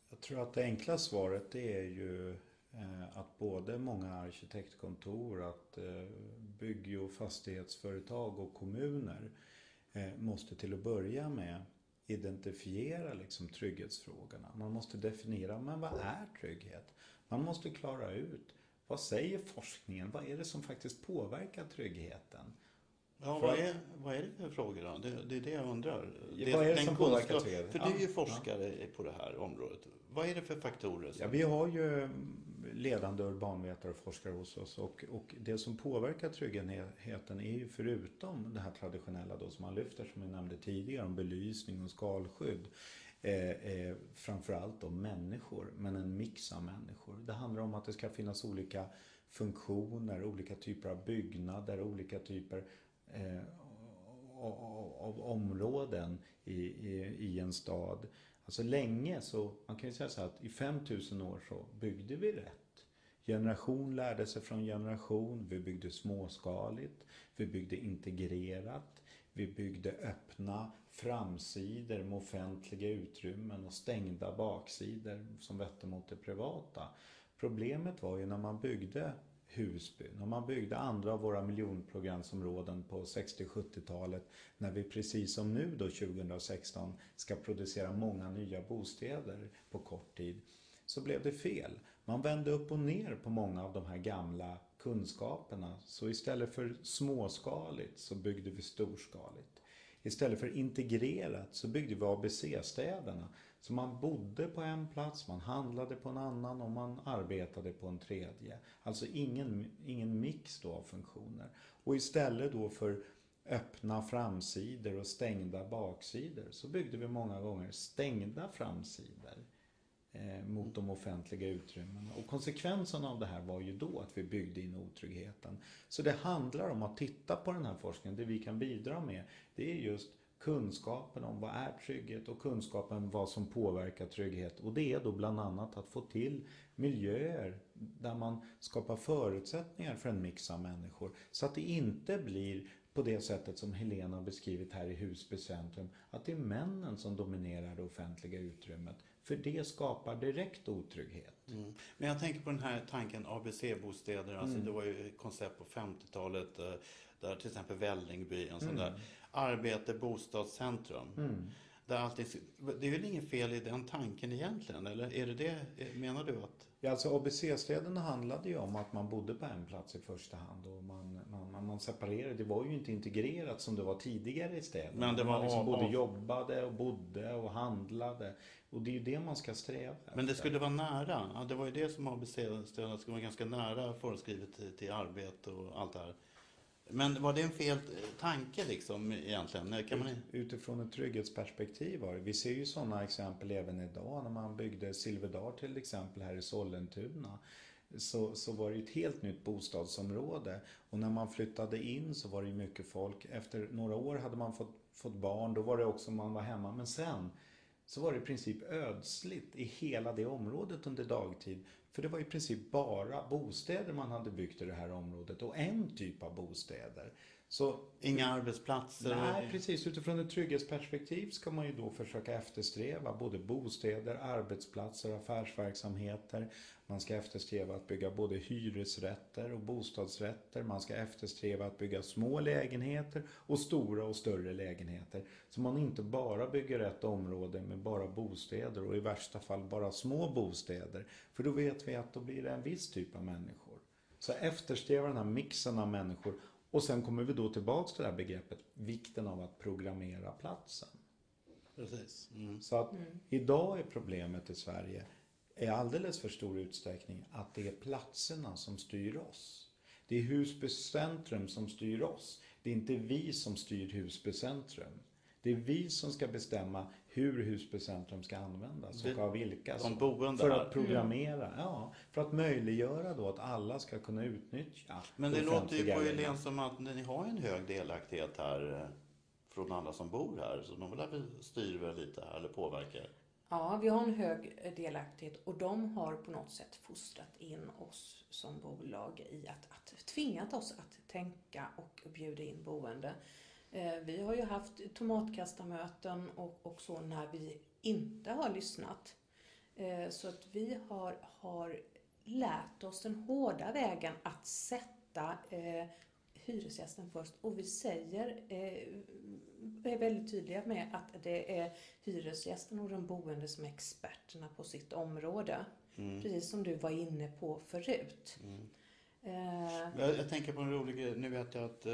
Jag tror att det enkla svaret det är ju eh, att både många arkitektkontor, att eh, bygg och fastighetsföretag och kommuner eh, måste till att börja med identifiera liksom trygghetsfrågorna. Man måste definiera, men vad är trygghet? Man måste klara ut, vad säger forskningen? Vad är det som faktiskt påverkar tryggheten? Ja, vad är, vad är det för frågor då? Det, det är det jag undrar. Ja, vad är det den som påverkar tryggheten? För du är ju Ja, forskare på det här området. Vad är det för faktorer? Som... Ja, vi har ju ledande urbanvetare och forskare hos oss och, och det som påverkar tryggheten är ju förutom det här traditionella då som man lyfter som vi nämnde tidigare om belysning och skalskydd eh, eh, framförallt om människor men en mix av människor. Det handlar om att det ska finnas olika funktioner, olika typer av byggnader, olika typer eh, av, av områden i, i, i en stad. Alltså länge så, man kan ju säga så här att i 5000 år så byggde vi rätt. Generation lärde sig från generation. Vi byggde småskaligt. Vi byggde integrerat. Vi byggde öppna framsidor med offentliga utrymmen och stängda baksidor som vette mot det privata. Problemet var ju när man byggde Husby, när man byggde andra av våra miljonprogramsområden på 60-70-talet, när vi precis som nu då 2016 ska producera många nya bostäder på kort tid, så blev det fel. Man vände upp och ner på många av de här gamla kunskaperna. Så istället för småskaligt så byggde vi storskaligt. Istället för integrerat så byggde vi ABC-städerna. Så man bodde på en plats, man handlade på en annan och man arbetade på en tredje. Alltså ingen, ingen mix då av funktioner. Och istället då för öppna framsidor och stängda baksidor så byggde vi många gånger stängda framsidor Eh, mot de offentliga utrymmena. Och konsekvensen av det här var ju då att vi byggde in otryggheten. Så det handlar om att titta på den här forskningen. Det vi kan bidra med det är just kunskapen om vad är trygghet och kunskapen om vad som påverkar trygghet. Och det är då bland annat att få till miljöer där man skapar förutsättningar för en mix av människor. Så att det inte blir på det sättet som Helena har beskrivit här i Husby centrum, att det är männen som dominerar det offentliga utrymmet. För det skapar direkt otrygghet. Mm. Men jag tänker på den här tanken ABC-bostäder. Alltså Mm. Det var ju ett koncept på 50-talet eh, där till exempel Vällingby, en sån Mm. där arbete, bostadscentrum. Där allting, det är väl inget fel i den tanken egentligen? Eller är det det, menar du att? Ja, alltså ABC-städerna handlade ju om att man bodde på en plats i första hand och man, man, man, separerade. Det var ju inte integrerat som det var tidigare i städerna. Men det var man liksom av- både av- jobbade och bodde och handlade. Och det är ju det man ska sträva Men det efter. skulle vara nära. Ja, det var ju det som ABC-städerna skulle vara ganska nära föreskrivet till, till arbete och allt det här. Men var det en fel eh, tanke liksom egentligen? Kan man... Utifrån ett trygghetsperspektiv var det. Vi ser ju sådana exempel även idag när man byggde Silverdal till exempel här i Sollentuna. Så, så var det ju ett helt nytt bostadsområde. Och när man flyttade in så var det ju mycket folk. Efter några år hade man fått, fått barn, då var det också man var hemma. Men sen så var det i princip ödsligt i hela det området under dagtid. För det var i princip bara bostäder man hade byggt i det här området och en typ av bostäder. Så Inga arbetsplatser? Nej, precis. Utifrån ett trygghetsperspektiv ska man ju då försöka eftersträva både bostäder, arbetsplatser, affärsverksamheter. Man ska eftersträva att bygga både hyresrätter och bostadsrätter. Man ska eftersträva att bygga små lägenheter och stora och större lägenheter. Så man inte bara bygger ett område med bara bostäder och i värsta fall bara små bostäder. För då vet vi att då blir det en viss typ av människor. Så eftersträva den här mixen av människor och sen kommer vi då tillbaks till det här begreppet vikten av att programmera platsen. Precis. Mm. Så att idag är problemet i Sverige i alldeles för stor utsträckning att det är platserna som styr oss. Det är Husby centrum som styr oss. Det är inte vi som styr Husby centrum. Det är vi som ska bestämma hur Husbycentrum ska användas och av vilka. de boende För att programmera, ja. För att möjliggöra då att alla ska kunna utnyttja Men det låter ju på. Helene som att ni har en hög delaktighet här eh, från alla som bor här. Så de vill styr väl lite här eller påverkar. Ja, vi har en hög eh, delaktighet och de har på något sätt fostrat in oss som bolag i att, att tvingat oss att tänka och bjuda in boende. Eh, Vi har ju haft tomatkastarmöten och, och så när vi inte har lyssnat. Eh, Så att vi har, har lärt oss den hårda vägen att sätta eh, hyresgästen först. Och vi säger, eh, är väldigt tydliga med att det är hyresgästen och de boende som är experterna på sitt område. Mm. Precis som du var inne på förut. Mm. Eh, Jag, jag tänker på en rolig grej. Nu vet jag att eh,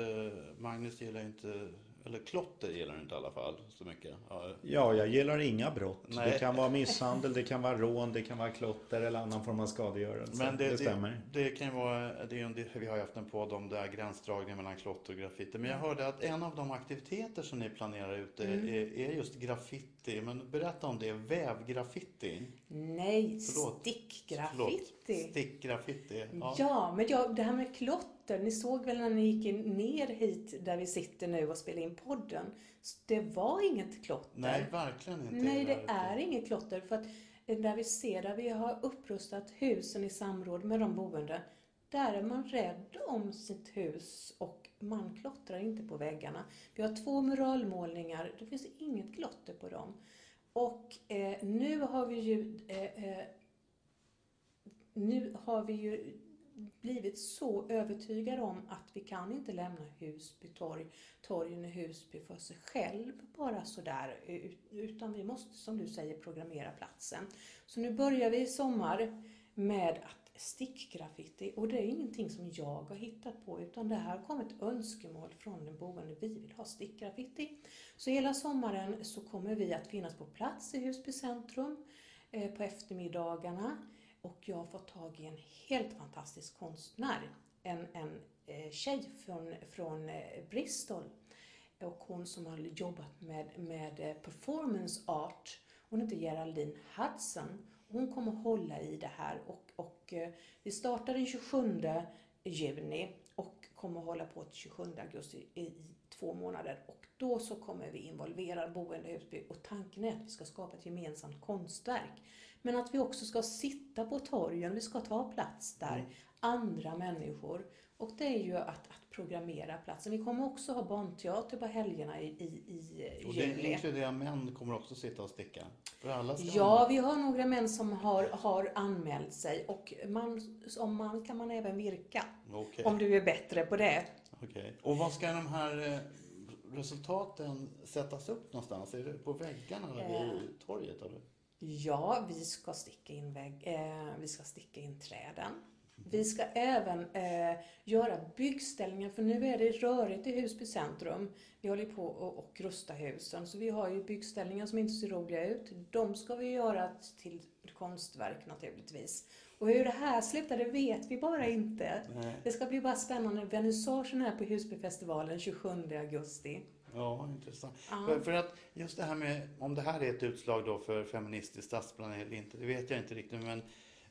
Magnus gillar inte, eller klotter gillar han inte i alla fall så mycket. Ja, Ja, jag gillar inga brott. Nej. Det kan vara misshandel, det kan vara rån, det kan vara klotter eller annan form av skadegörelse. Men det, det det, stämmer. det kan ju vara, det är vi har haft en podd om det här gränsdragningen mellan klotter och graffiti. Men jag hörde att en av de aktiviteter som ni planerar ute Mm. är, är just graffiti. Men berätta om det, vävgraffiti. nej, Förlåt. stickgraffiti. Stickgraffiti. Ja. Ja, men jag, det här med klotter, ni såg väl när ni gick ner hit där vi sitter nu och spelar in podden. Det var inget klotter. Nej, verkligen inte. Nej, det är inget klotter. För att där vi ser, där vi har upprustat husen i samråd med de boende, där är man rädd om sitt hus och man klottrar inte på väggarna. Vi har två muralmålningar, det finns inget klotter på dem. Och eh, nu har vi ju eh, eh, nu har vi ju blivit så övertygade om att vi kan inte lämna Husby torg, torgen i Husby för sig själv bara sådär. Utan vi måste, som du säger, programmera platsen. Så nu börjar vi i sommar med att stickgraffiti. Och det är ingenting som jag har hittat på utan det här kom ett önskemål från den boende. Vi vill ha stickgraffiti. Så hela sommaren så kommer vi att finnas på plats i Husby centrum eh, på eftermiddagarna. Och jag har fått tag i en helt fantastisk konstnär. En, en eh, tjej från, från eh, Bristol. Och hon som har jobbat med, med eh, performance art. Hon heter Geraldine Hudson. Hon kommer hålla i det här och, och eh, vi startar den 27 juni och kommer hålla på till 27 augusti i, två månader. Och då så kommer vi involvera boende i Husby och tanken är att vi ska skapa ett gemensamt konstverk. Men att vi också ska sitta på torgen, vi ska ta plats där, Mm. andra människor. Och det är ju att programmera platsen. Vi kommer också ha barnteater på helgerna i, i, i Och det juli. inkluderar män kommer också sitta och sticka. För alla Ja, vi har några män som har, har anmält sig och man, som man kan man även virka. Okej. Om du är bättre på det. Okej. Och var ska de här eh, resultaten sättas upp någonstans? Är det på väggarna Eh. vid torget? Eller? Ja, vi ska sticka in, vägg, eh, vi ska sticka in träden. Vi ska även eh, göra byggställningar, för nu är det rörigt i Husby centrum. Vi håller på och, och rusta husen, så vi har ju byggställningar som inte ser roliga ut. De ska vi göra till konstverk naturligtvis. Och hur det här slutar, det vet vi bara inte. Nej. Det ska bli bara spännande. Vernissagen här på Husbyfestivalen 27 augusti. Ja, intressant. Ja. För, för att just det här med om det här är ett utslag då för feministisk stadsplanering eller inte, det vet jag inte riktigt. Men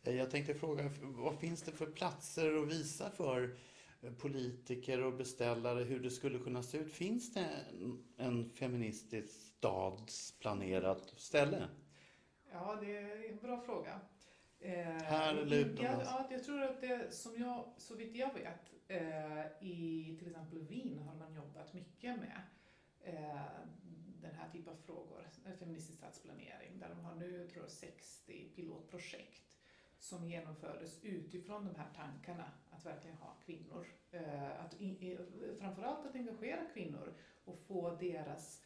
jag tänkte fråga, vad finns det för platser att visa för eh, politiker och beställare hur det skulle kunna se ut? Finns det en, en feministisk stadsplanerat ställe? Ja, det är en bra fråga. Eh, Här eller utomlands? ja, jag tror att det, som jag, så vitt jag vet, eh, i till exempel Wien har man jobbat mycket med eh, den här typen av frågor, eh, feministisk stadsplanering, där de har nu, tror jag, 60 pilotprojekt som genomfördes utifrån de här tankarna att verkligen ha kvinnor, eh, att framförallt att engagera kvinnor och få deras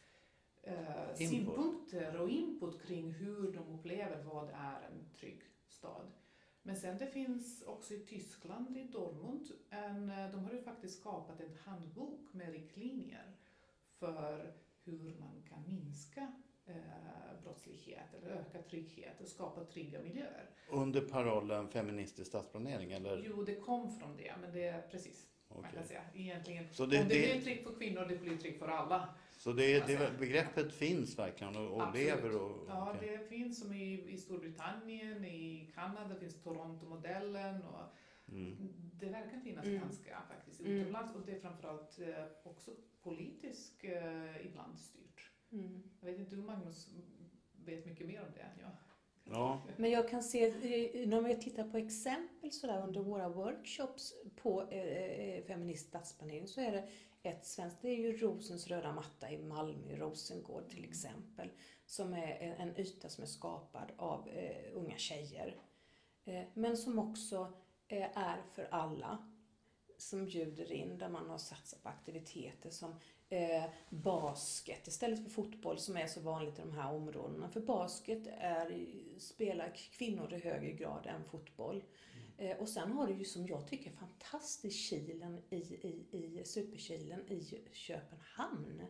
eh, Input. synpunkter och input kring hur de upplever vad är en trygg stad. Men sen det finns också i Tyskland, i Dortmund, en, eh, de har ju faktiskt skapat en handbok med riktlinjer för hur man kan minska brottslighet eller öka trygghet och skapa trygga miljöer. Under parollen feministisk stadsplanering eller? Jo, det kom från det, men det är precis. man okej. kan säga. Egentligen. Så det- Om det, det- blir tryggt för kvinnor, det blir tryggt för alla. Så det, det, begreppet finns verkligen och, och lever? Och, Ja, okej. det finns som i, i Storbritannien, i Kanada finns Toronto-modellen och Mm. det verkar finnas Mm. ganska faktiskt Mm. utomlands och det är framförallt eh, också politiskt eh, ibland styrt. Mm. Jag vet inte, du Magnus vet mycket mer om det än jag. Ja. Men jag kan se, eh, när vi tittar på exempel sådär under våra workshops på eh, feminist stadsplanering så är det ett svenskt, det är ju Rosens röda matta i Malmö, Rosengård till exempel, som är en en yta som är skapad av eh, unga tjejer. Eh, men som också eh, är för alla, som bjuder in, där man har satsat på aktiviteter som eh, basket istället för fotboll som är så vanligt i de här områdena. För basket är, spelar kvinnor i högre grad än fotboll. Eh, och sen har du ju som jag tycker fantastiskt Kilen i, i, i Superkilen i Köpenhamn.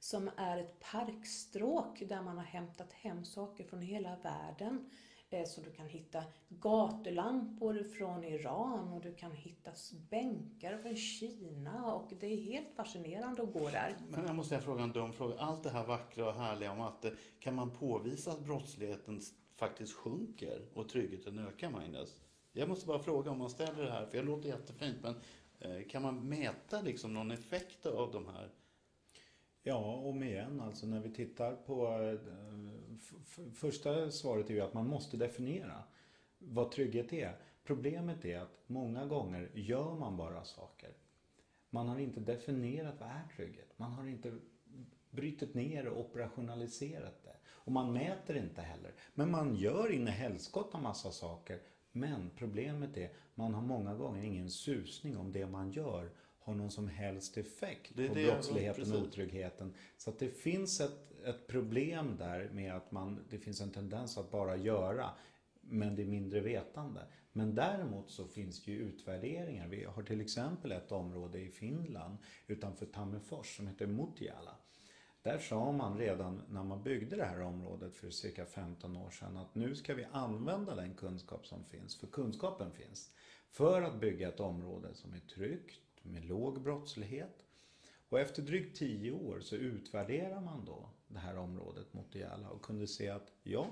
Som är ett parkstråk där man har hämtat hem saker från hela världen. Eh, så du kan hitta gatulampor från Iran och du kan hitta bänkar från Kina och det är helt fascinerande att gå där. Men jag måste fråga en dum fråga. Allt det här vackra och härliga om att det, kan man påvisa att brottsligheten faktiskt sjunker och tryggheten ökar, Magnus? Jag måste bara fråga om man ställer det här, för jag låter jättefint, men eh, kan man mäta liksom någon effekt av de här? Ja, om igen, alltså när vi tittar på... Första svaret är ju att man måste definiera vad trygghet är. Problemet är att många gånger gör man bara saker. Man har inte definierat vad är trygghet. Man har inte brytit ner och operationaliserat det. Och man mäter inte heller. Men man gör in i helskotta massa saker. Men problemet är, man har många gånger ingen susning om det man gör har någon som helst effekt Det på det- brottsligheten och otryggheten. Så att det finns ett, ett problem där med att man, det finns en tendens att bara göra men det är mindre vetande. Men däremot så finns det ju utvärderingar. Vi har till exempel ett område i Finland utanför Tammerfors som heter Mutiala. Där sa man redan när man byggde det här området för cirka 15 år sedan att nu ska vi använda den kunskap som finns, för kunskapen finns, för att bygga ett område som är tryggt, med låg brottslighet. Och efter drygt tio år så utvärderar man då det här området Mutiala och kunde se att ja,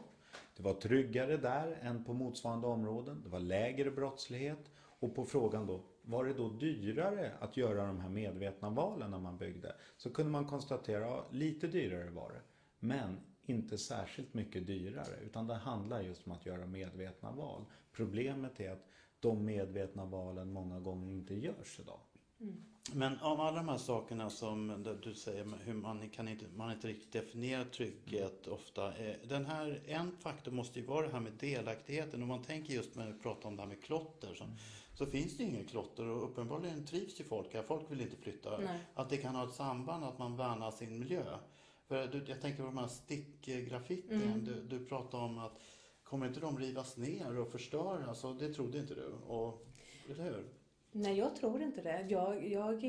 det var tryggare där än på motsvarande områden. Det var lägre brottslighet. Och på frågan då, var det då dyrare att göra de här medvetna valen när man byggde? Så kunde man konstatera, ja, lite dyrare var det. Men inte särskilt mycket dyrare. Utan det handlar just om att göra medvetna val. Problemet är att de medvetna valen många gånger inte görs idag. Men av alla de här sakerna som du säger, hur man kan inte, man inte riktigt definierar trygghet ofta. eh, Den här, en faktor måste ju vara det här med delaktigheten. Om man tänker just när vi pratar om det här med klotter. Så, så finns det ju inget klotter och uppenbarligen trivs ju folk här. Folk vill inte flytta. Nej. Att det kan ha ett samband att man värnar sin miljö. För du, jag tänker på de här stickgraffitin. Mm. Du, du pratar om att kommer inte de rivas ner och förstöras? Och det trodde inte du. Och, eller hur? Nej, jag tror inte det. Jag, jag,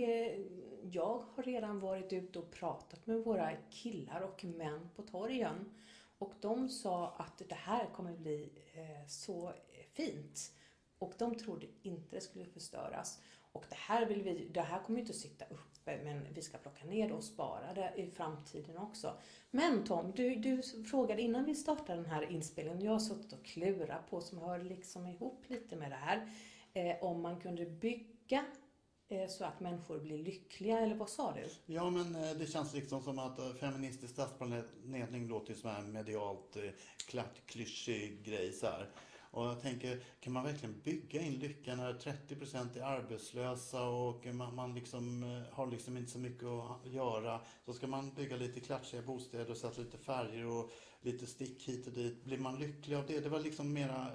jag har redan varit ute och pratat med våra killar och män på torgen. Och de sa att det här kommer bli eh, så fint. Och de trodde inte det skulle förstöras. Och det här, vill vi, det här kommer ju inte att sitta uppe, men vi ska plocka ner det och spara det i framtiden också. Men Tom, du, du frågade innan vi startade den här inspelningen, jag har suttit och klurat på, som hör liksom ihop lite med det här, Eh, om man kunde bygga eh, så att människor blir lyckliga, eller vad sa du? Ja, men eh, det känns liksom som att eh, feministisk stadsplanering låter som en medialt eh, klart klyschig grej så här. Och jag tänker, kan man verkligen bygga in lyckan när 30% är arbetslösa och man, man liksom eh, har liksom inte så mycket att göra. Så ska man bygga lite klatschiga bostäder och sätta lite färger och lite stick hit och dit. Blir man lycklig av det? Det var liksom mera,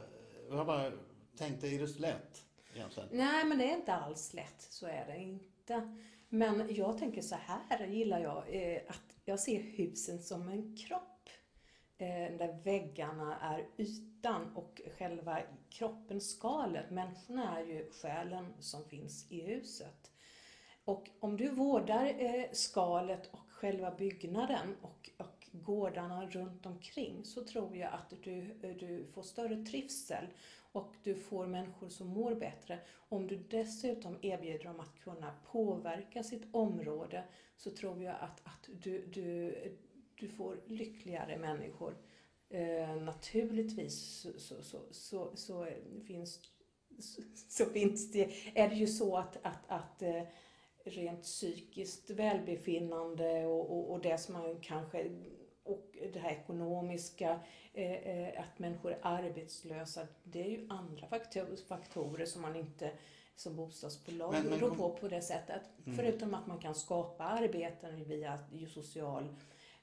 eh, jag bara tänkte, är det så lätt egentligen? Nej, men det är inte alls lätt. Så är det inte. Men jag tänker så här, gillar jag, eh, att jag ser husen som en kropp. Eh, där väggarna är ytan och själva kroppen skalet. Människorna är ju själen som finns i huset. Och om du vårdar eh, skalet och själva byggnaden och, och gårdarna runt omkring så tror jag att du, du får större trivsel och du får människor som mår bättre. Om du dessutom erbjuder dem att kunna påverka sitt område så tror jag att, att du, du, du får lyckligare människor. Eh, naturligtvis så, så, så, så, finns, så finns det, är det ju så att, att, att eh, rent psykiskt välbefinnande och, och, och det som man kanske och det här ekonomiska, eh, eh, att människor är arbetslösa, det är ju andra faktorer, som man inte som bostadsbolag men, men, rår på på det sättet. Mm. Förutom att man kan skapa arbeten via social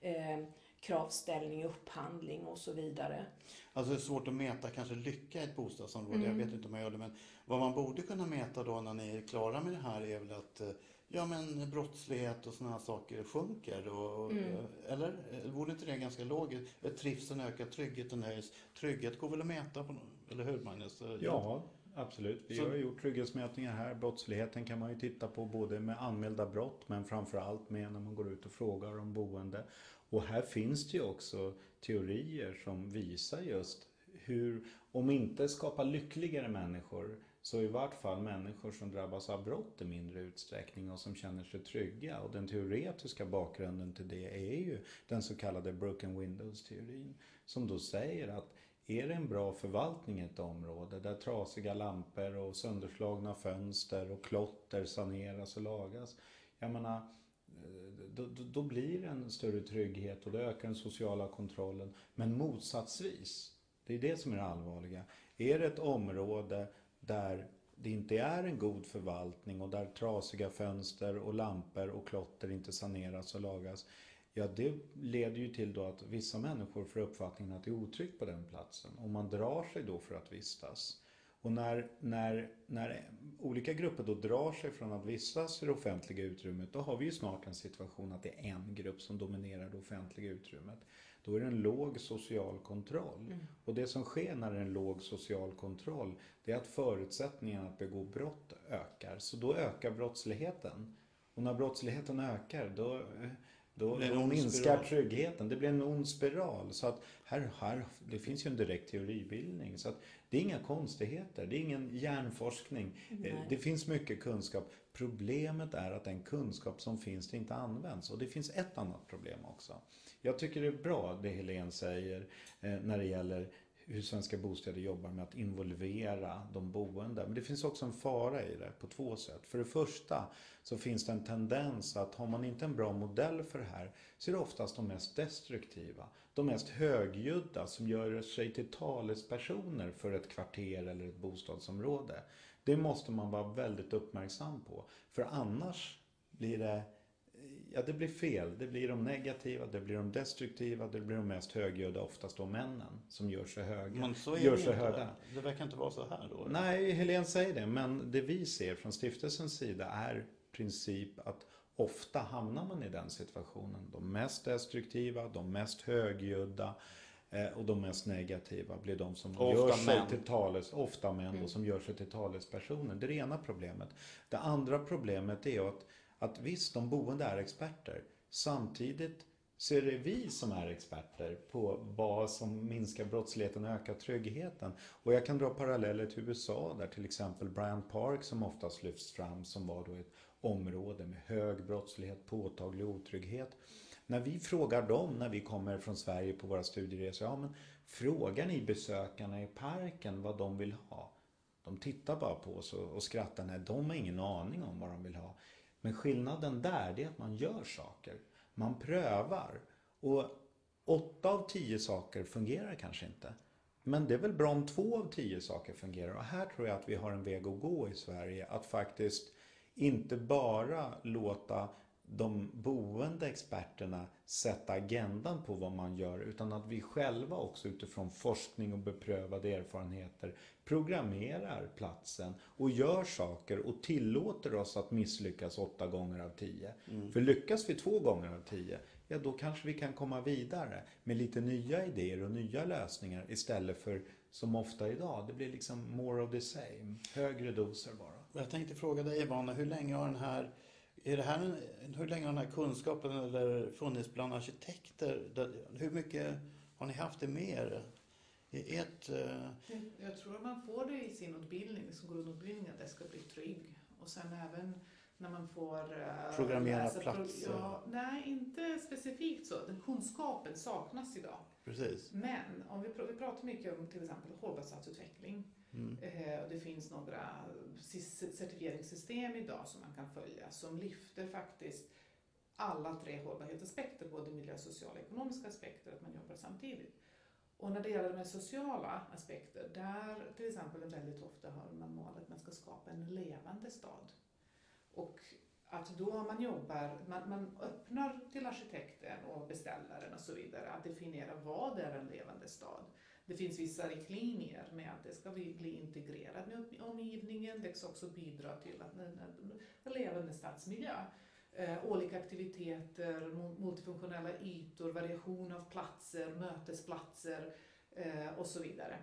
eh, kravställning, upphandling och så vidare. Alltså det är svårt att mäta kanske lycka i ett bostadsområde, mm. jag vet inte om jag gör det, men vad man borde kunna mäta då när ni är klara med det här är väl att ja, men brottslighet och sådana här saker sjunker. Och, mm. Eller vore inte det ganska logiskt? Trivseln ökar, tryggheten höjs. Trygghet går väl att mäta, på, eller hur Magnus? Ja, absolut. Vi Så... har gjort trygghetsmätningar här. Brottsligheten kan man ju titta på både med anmälda brott men framförallt med när man går ut och frågar om boende. Och här finns det ju också teorier som visar just hur, om inte skapa lyckligare människor så i vart fall människor som drabbas av brott i mindre utsträckning och som känner sig trygga. Och den teoretiska bakgrunden till det är ju den så kallade broken windows-teorin. Som då säger att är det en bra förvaltning i ett område där trasiga lampor och sönderslagna fönster och klotter saneras och lagas. Jag menar, eh, då, då, då blir det en större trygghet och det ökar den sociala kontrollen. Men motsatsvis, det är det som är det allvarliga. Är det ett område där det inte är en god förvaltning och där trasiga fönster och lampor och klotter inte saneras och lagas. Ja, det leder ju till då att vissa människor får uppfattningen att det är otryggt på den platsen och man drar sig då för att vistas. Och när, när, när olika grupper då drar sig från att vistas i det offentliga utrymmet då har vi ju snart en situation att det är en grupp som dominerar det offentliga utrymmet. Då är det en låg social kontroll. Mm. Och det som sker när det är en låg social kontroll det är att förutsättningarna att begå brott ökar. Så då ökar brottsligheten. Och när brottsligheten ökar då då, då minskar tryggheten. Det blir en ond spiral. Så att här, här, det finns ju en direkt teoribildning. Så att det är inga konstigheter. Det är ingen hjärnforskning. Nej. Det finns mycket kunskap. Problemet är att den kunskap som finns inte används. Och det finns ett annat problem också. Jag tycker det är bra det Helene säger eh, när det gäller hur Svenska Bostäder jobbar med att involvera de boende. Men det finns också en fara i det på två sätt. För det första så finns det en tendens att har man inte en bra modell för det här så är det oftast de mest destruktiva, de mest högljudda som gör sig till talespersoner för ett kvarter eller ett bostadsområde. Det måste man vara väldigt uppmärksam på. För annars blir det ja, det blir fel. Det blir de negativa, det blir de destruktiva, det blir de mest högljudda, oftast då männen, som gör sig höga. Men så är gör det sig inte. Höga. Det verkar inte vara så här då? Nej, Helene säger det. Men det vi ser från stiftelsens sida är princip att ofta hamnar man i den situationen. De mest destruktiva, de mest högljudda eh, och de mest negativa blir de som ofta gör sig män. till tales, ofta män mm. då, som gör sig till talespersoner. Det är det ena problemet. Det andra problemet är att att visst, de boende är experter. Samtidigt så är det vi som är experter på vad som minskar brottsligheten och ökar tryggheten. Och jag kan dra paralleller till USA där till exempel Bryant Park som oftast lyfts fram som var då ett område med hög brottslighet, påtaglig otrygghet. När vi frågar dem när vi kommer från Sverige på våra studieresor, ja men frågar ni besökarna i parken vad de vill ha? De tittar bara på oss och skrattar, nej de har ingen aning om vad de vill ha. Men skillnaden där det är att man gör saker. Man prövar. Och åtta av tio saker fungerar kanske inte. Men det är väl bra om två av tio saker fungerar. Och här tror jag att vi har en väg att gå i Sverige. Att faktiskt inte bara låta de boende experterna sätta agendan på vad man gör utan att vi själva också utifrån forskning och beprövade erfarenheter programmerar platsen och gör saker och tillåter oss att misslyckas åtta gånger av tio. Mm. För lyckas vi två gånger av tio, ja då kanske vi kan komma vidare med lite nya idéer och nya lösningar istället för som ofta idag, det blir liksom more of the same, högre doser bara. Jag tänkte fråga dig Ivana, hur länge har den här är det här en, hur länge har den här kunskapen eller funnits bland arkitekter? Hur mycket har ni haft det med er I ert, eh, Jag- tror att man får det i sin utbildning, som grundutbildning, att det ska bli trygg. Och sen även när man får... eh, Programmera läsa platser. Ja, nej, inte specifikt så. Den kunskapen saknas idag. precis. Men om vi, pr- vi pratar mycket om till exempel hållbar stadsutveckling. Mm. Eh, och det finns några certifieringssystem idag som man kan följa som lyfter faktiskt alla tre hållbarhetsaspekter, både miljö, sociala och ekonomiska aspekter, att man jobbar samtidigt. Och när det gäller de sociala aspekter, där till exempel väldigt ofta har man målet att man ska skapa en levande stad. Och att då man jobbar, man, man öppnar till arkitekten och beställaren och så vidare att definiera vad är en levande stad. Det finns vissa riktlinjer med att det ska bli, integrerat med omgivningen. Det ska också bidra till att en, levande stadsmiljö. Eh, olika aktiviteter, multifunktionella ytor, variation av platser, mötesplatser eh, och så vidare.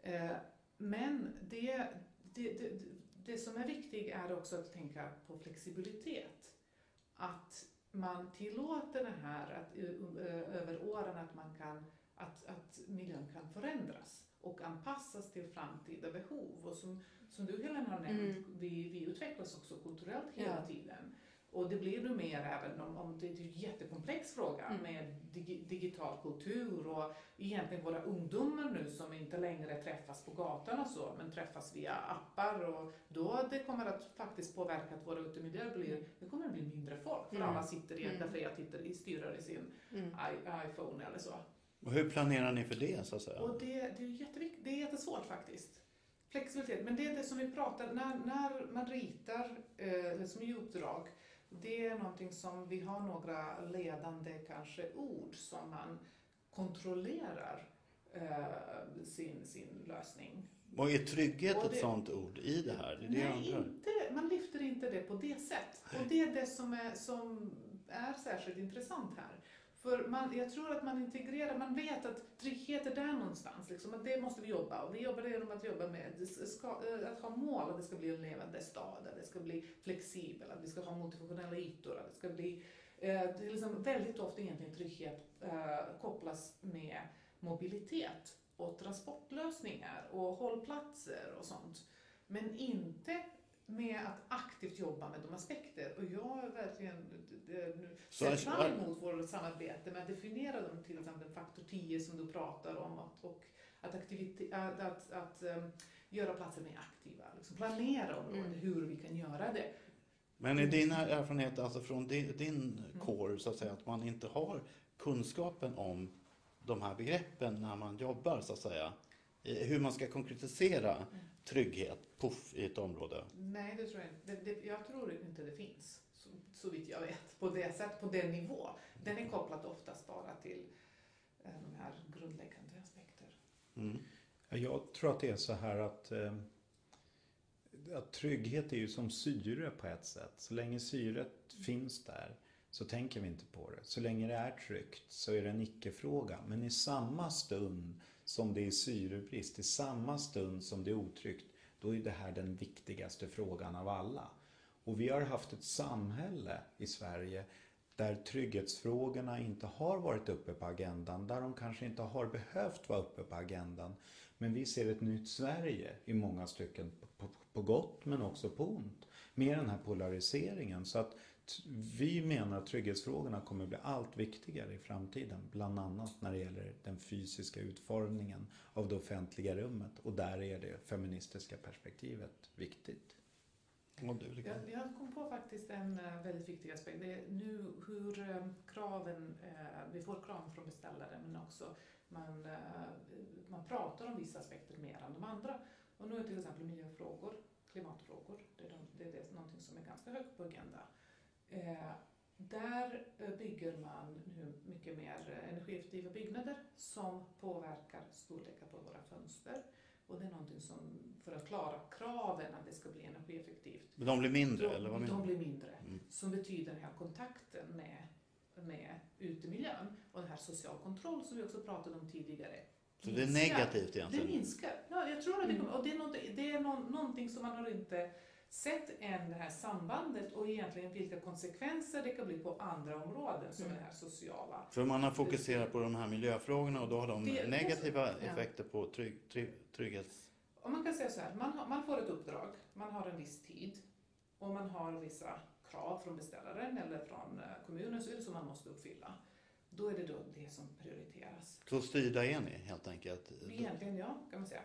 Eh, men det, det, det, det som är viktigt är också att tänka på flexibilitet. Att man tillåter det här att, över åren att, man kan, att, att miljön kan förändras och anpassas till framtida behov. Och som, som du Helena har nämnt, Mm. vi, vi utvecklas också kulturellt hela Ja. tiden. Och det blir nu mer även om, om det är en jättekomplex fråga Mm. med digi, digital kultur och egentligen våra ungdomar nu som inte längre träffas på gatan och så, men träffas via appar och då det kommer att faktiskt påverka att våra utemiljöer blir, det kommer att bli mindre folk för Mm. alla sitter i Mm. café och tittar i styrar i sin Mm. iPhone eller så. Och hur planerar ni för det så att säga? Och det, det, är jättevikt, det är jättesvårt faktiskt. Flexibilitet, men det är det som vi pratar, när, när man ritar, eh, som i uppdrag, det är någonting som vi har några ledande kanske ord som man kontrollerar eh, sin, sin lösning. Och är trygghet Och ett det- sånt ord i det här? Det är det Nej, inte, man lyfter inte det på det sätt. Och det är det som är, som är särskilt intressant här. För man, jag tror att man integrerar, man vet att trygghet är där någonstans, liksom, att det måste vi jobba. Och vi jobbar genom att jobba med ska, eh, att ha mål, att det ska bli en levande stad, att det ska bli flexibel, att vi ska ha multifunktionella ytor, att det ska bli eh, det är liksom väldigt ofta egentligen trygghet eh, kopplas med mobilitet och transportlösningar och hållplatser och sånt. Men inte med att aktivt jobba med de aspekter. Och jag är verkligen eh, Så ser fram emot vårt samarbete med att definiera dem, till exempel faktor 10 som du pratar om och, och att, aktivite- att, att, att um, göra platser mer aktiva, liksom planera områden, Mm. hur vi kan göra det. Men är din erfarenhet alltså från din, din Mm. kår så att säga att man inte har kunskapen om de här begreppen när man jobbar så att säga? I Hur man ska konkretisera Mm. trygghet, puff, i ett område? Nej, det tror jag inte. Det, det, jag tror inte det finns, så, så vitt jag vet, på det sätt, på den nivå. Den är kopplad oftast bara till eh, de här grundläggande aspekter. Mm. Ja, Jag tror att det är så här att, eh, att trygghet är ju som syre på ett sätt. Så länge syret finns där så tänker vi inte på det. Så länge det är tryggt så är det en icke-fråga. Men i samma stund som det är syrebrist, i samma stund som det är otryggt, då är det här den viktigaste frågan av alla. Och vi har haft ett samhälle i Sverige där trygghetsfrågorna inte har varit uppe på agendan, där de kanske inte har behövt vara uppe på agendan. Men vi ser ett nytt Sverige i många stycken, på, på, på gott men också på ont, med den här polariseringen. Så att vi menar att trygghetsfrågorna kommer bli allt viktigare i framtiden, bland annat när det gäller den fysiska utformningen av det offentliga rummet. Och där är det feministiska perspektivet viktigt. Du? Jag, jag kom på faktiskt en eh, väldigt viktig aspekt. Det är nu hur eh, kraven, eh, vi får krav från beställare men också man, man pratar om vissa aspekter mer än de andra. Och nu är till exempel miljöfrågor, klimatfrågor, det är, de, det är det, någonting som är ganska högt på agenda. Eh, där eh, bygger man nu mycket mer eh, energieffektiva byggnader som påverkar storleken på våra fönster. Och det är någonting som, för att klara kraven att det ska bli energieffektivt, Men de blir mindre, de, eller vad de blir mindre. Mm. Som betyder den här kontakten med, med utemiljön och den här social kontroll som vi också pratade om tidigare. Så det är negativt Det egentligen? minskar. Ja, jag tror att det Mm. och det är, någonting, det är nå- någonting som man har inte sett än det här sambandet och egentligen vilka konsekvenser det kan bli på andra områden som Mm. det här sociala. För man har fokuserat på de här miljöfrågorna och då har de Det- negativa ja. effekter på trygg, trygg, trygghets... Och man kan säga så här, man, man får ett uppdrag, man har en viss tid och man har vissa krav från beställaren eller från eh, kommunen så är det som man måste uppfylla. Då är det då det som prioriteras. Så styrda är ni helt enkelt. Egentligen ja, kan man säga.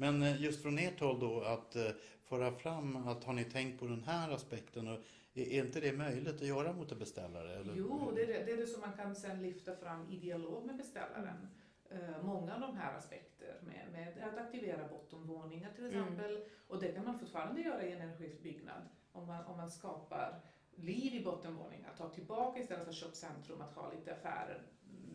Men eh, just från ert håll då att eh, föra fram att har ni tänkt på den här aspekten och är inte det möjligt att göra mot en beställare? Eller? Jo, det är det, det är det som man kan sen lyfta fram i dialog med beställaren. Eh, många av de här aspekter med, med att aktivera bottenvåningar till Mm. exempel. Och det kan man fortfarande göra i en energibyggnad om man, om man skapar liv i bottenvåningar. Ta tillbaka istället för köpcentrum att ha lite affärer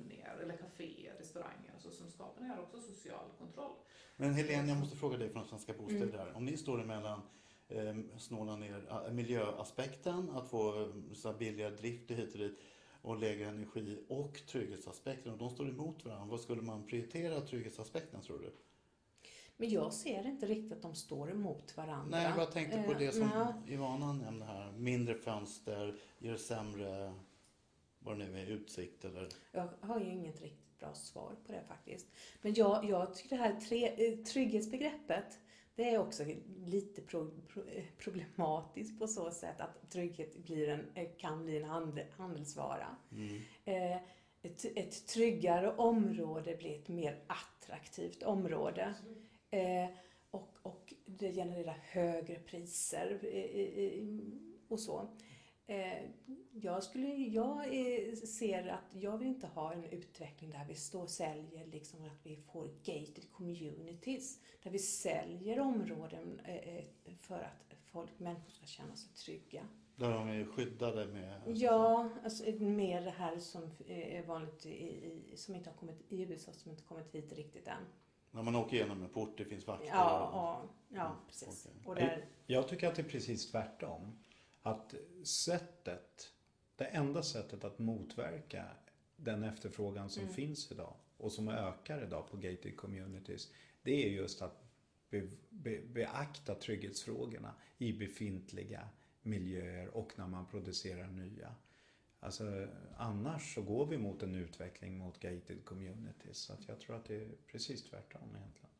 ner eller kaféer, restauranger och så som skapar det här också social kontroll. Men Helene, jag måste fråga dig från Svenska Bostäder Mm. Om ni står emellan eh, snåla ner eh, miljöaspekten, att få eh, så här billigare drift och hit och dit och lägre energi och trygghetsaspekten och de står emot varandra. Vad skulle man prioritera trygghetsaspekten tror du? Men jag ser inte riktigt att de står emot varandra. Nej, jag bara tänkte på Eh, det som nej. Ivana nämnde här. Mindre fönster, ger sämre, vad det nu är, utsikt eller... Jag har ju inget riktigt bra svar på det faktiskt. Men jag, jag tycker det här tre, eh, trygghetsbegreppet, det är också lite pro, pro, eh, problematiskt på så sätt att trygghet blir en, eh, kan bli en handel, handelsvara. Mm. Eh, ett, ett tryggare område blir ett mer attraktivt område. Eh, och, och det genererar högre priser eh, och så. Eh, jag, skulle, jag ser att jag vill inte ha en utveckling där vi står och säljer, liksom att vi får gated communities. Där vi säljer områden eh, eh, för att folk, människor ska känna sig trygga. Där de är skyddade med... Ja, alltså mer det här som är vanligt i, i, som inte har kommit i USA, som inte kommit hit riktigt än. När man åker igenom en port, det finns vakter. Ja, och- ja, ja Mm, precis. okej. Och där, Jag tycker att det är precis tvärtom. Att sättet, det enda sättet att motverka den efterfrågan som Mm. finns idag och som ökar idag på gated communities. Det är just att be, be, beakta trygghetsfrågorna i befintliga miljöer och när man producerar nya. Alltså, annars så går vi mot en utveckling mot gated communities. Så jag tror att det är precis tvärtom egentligen.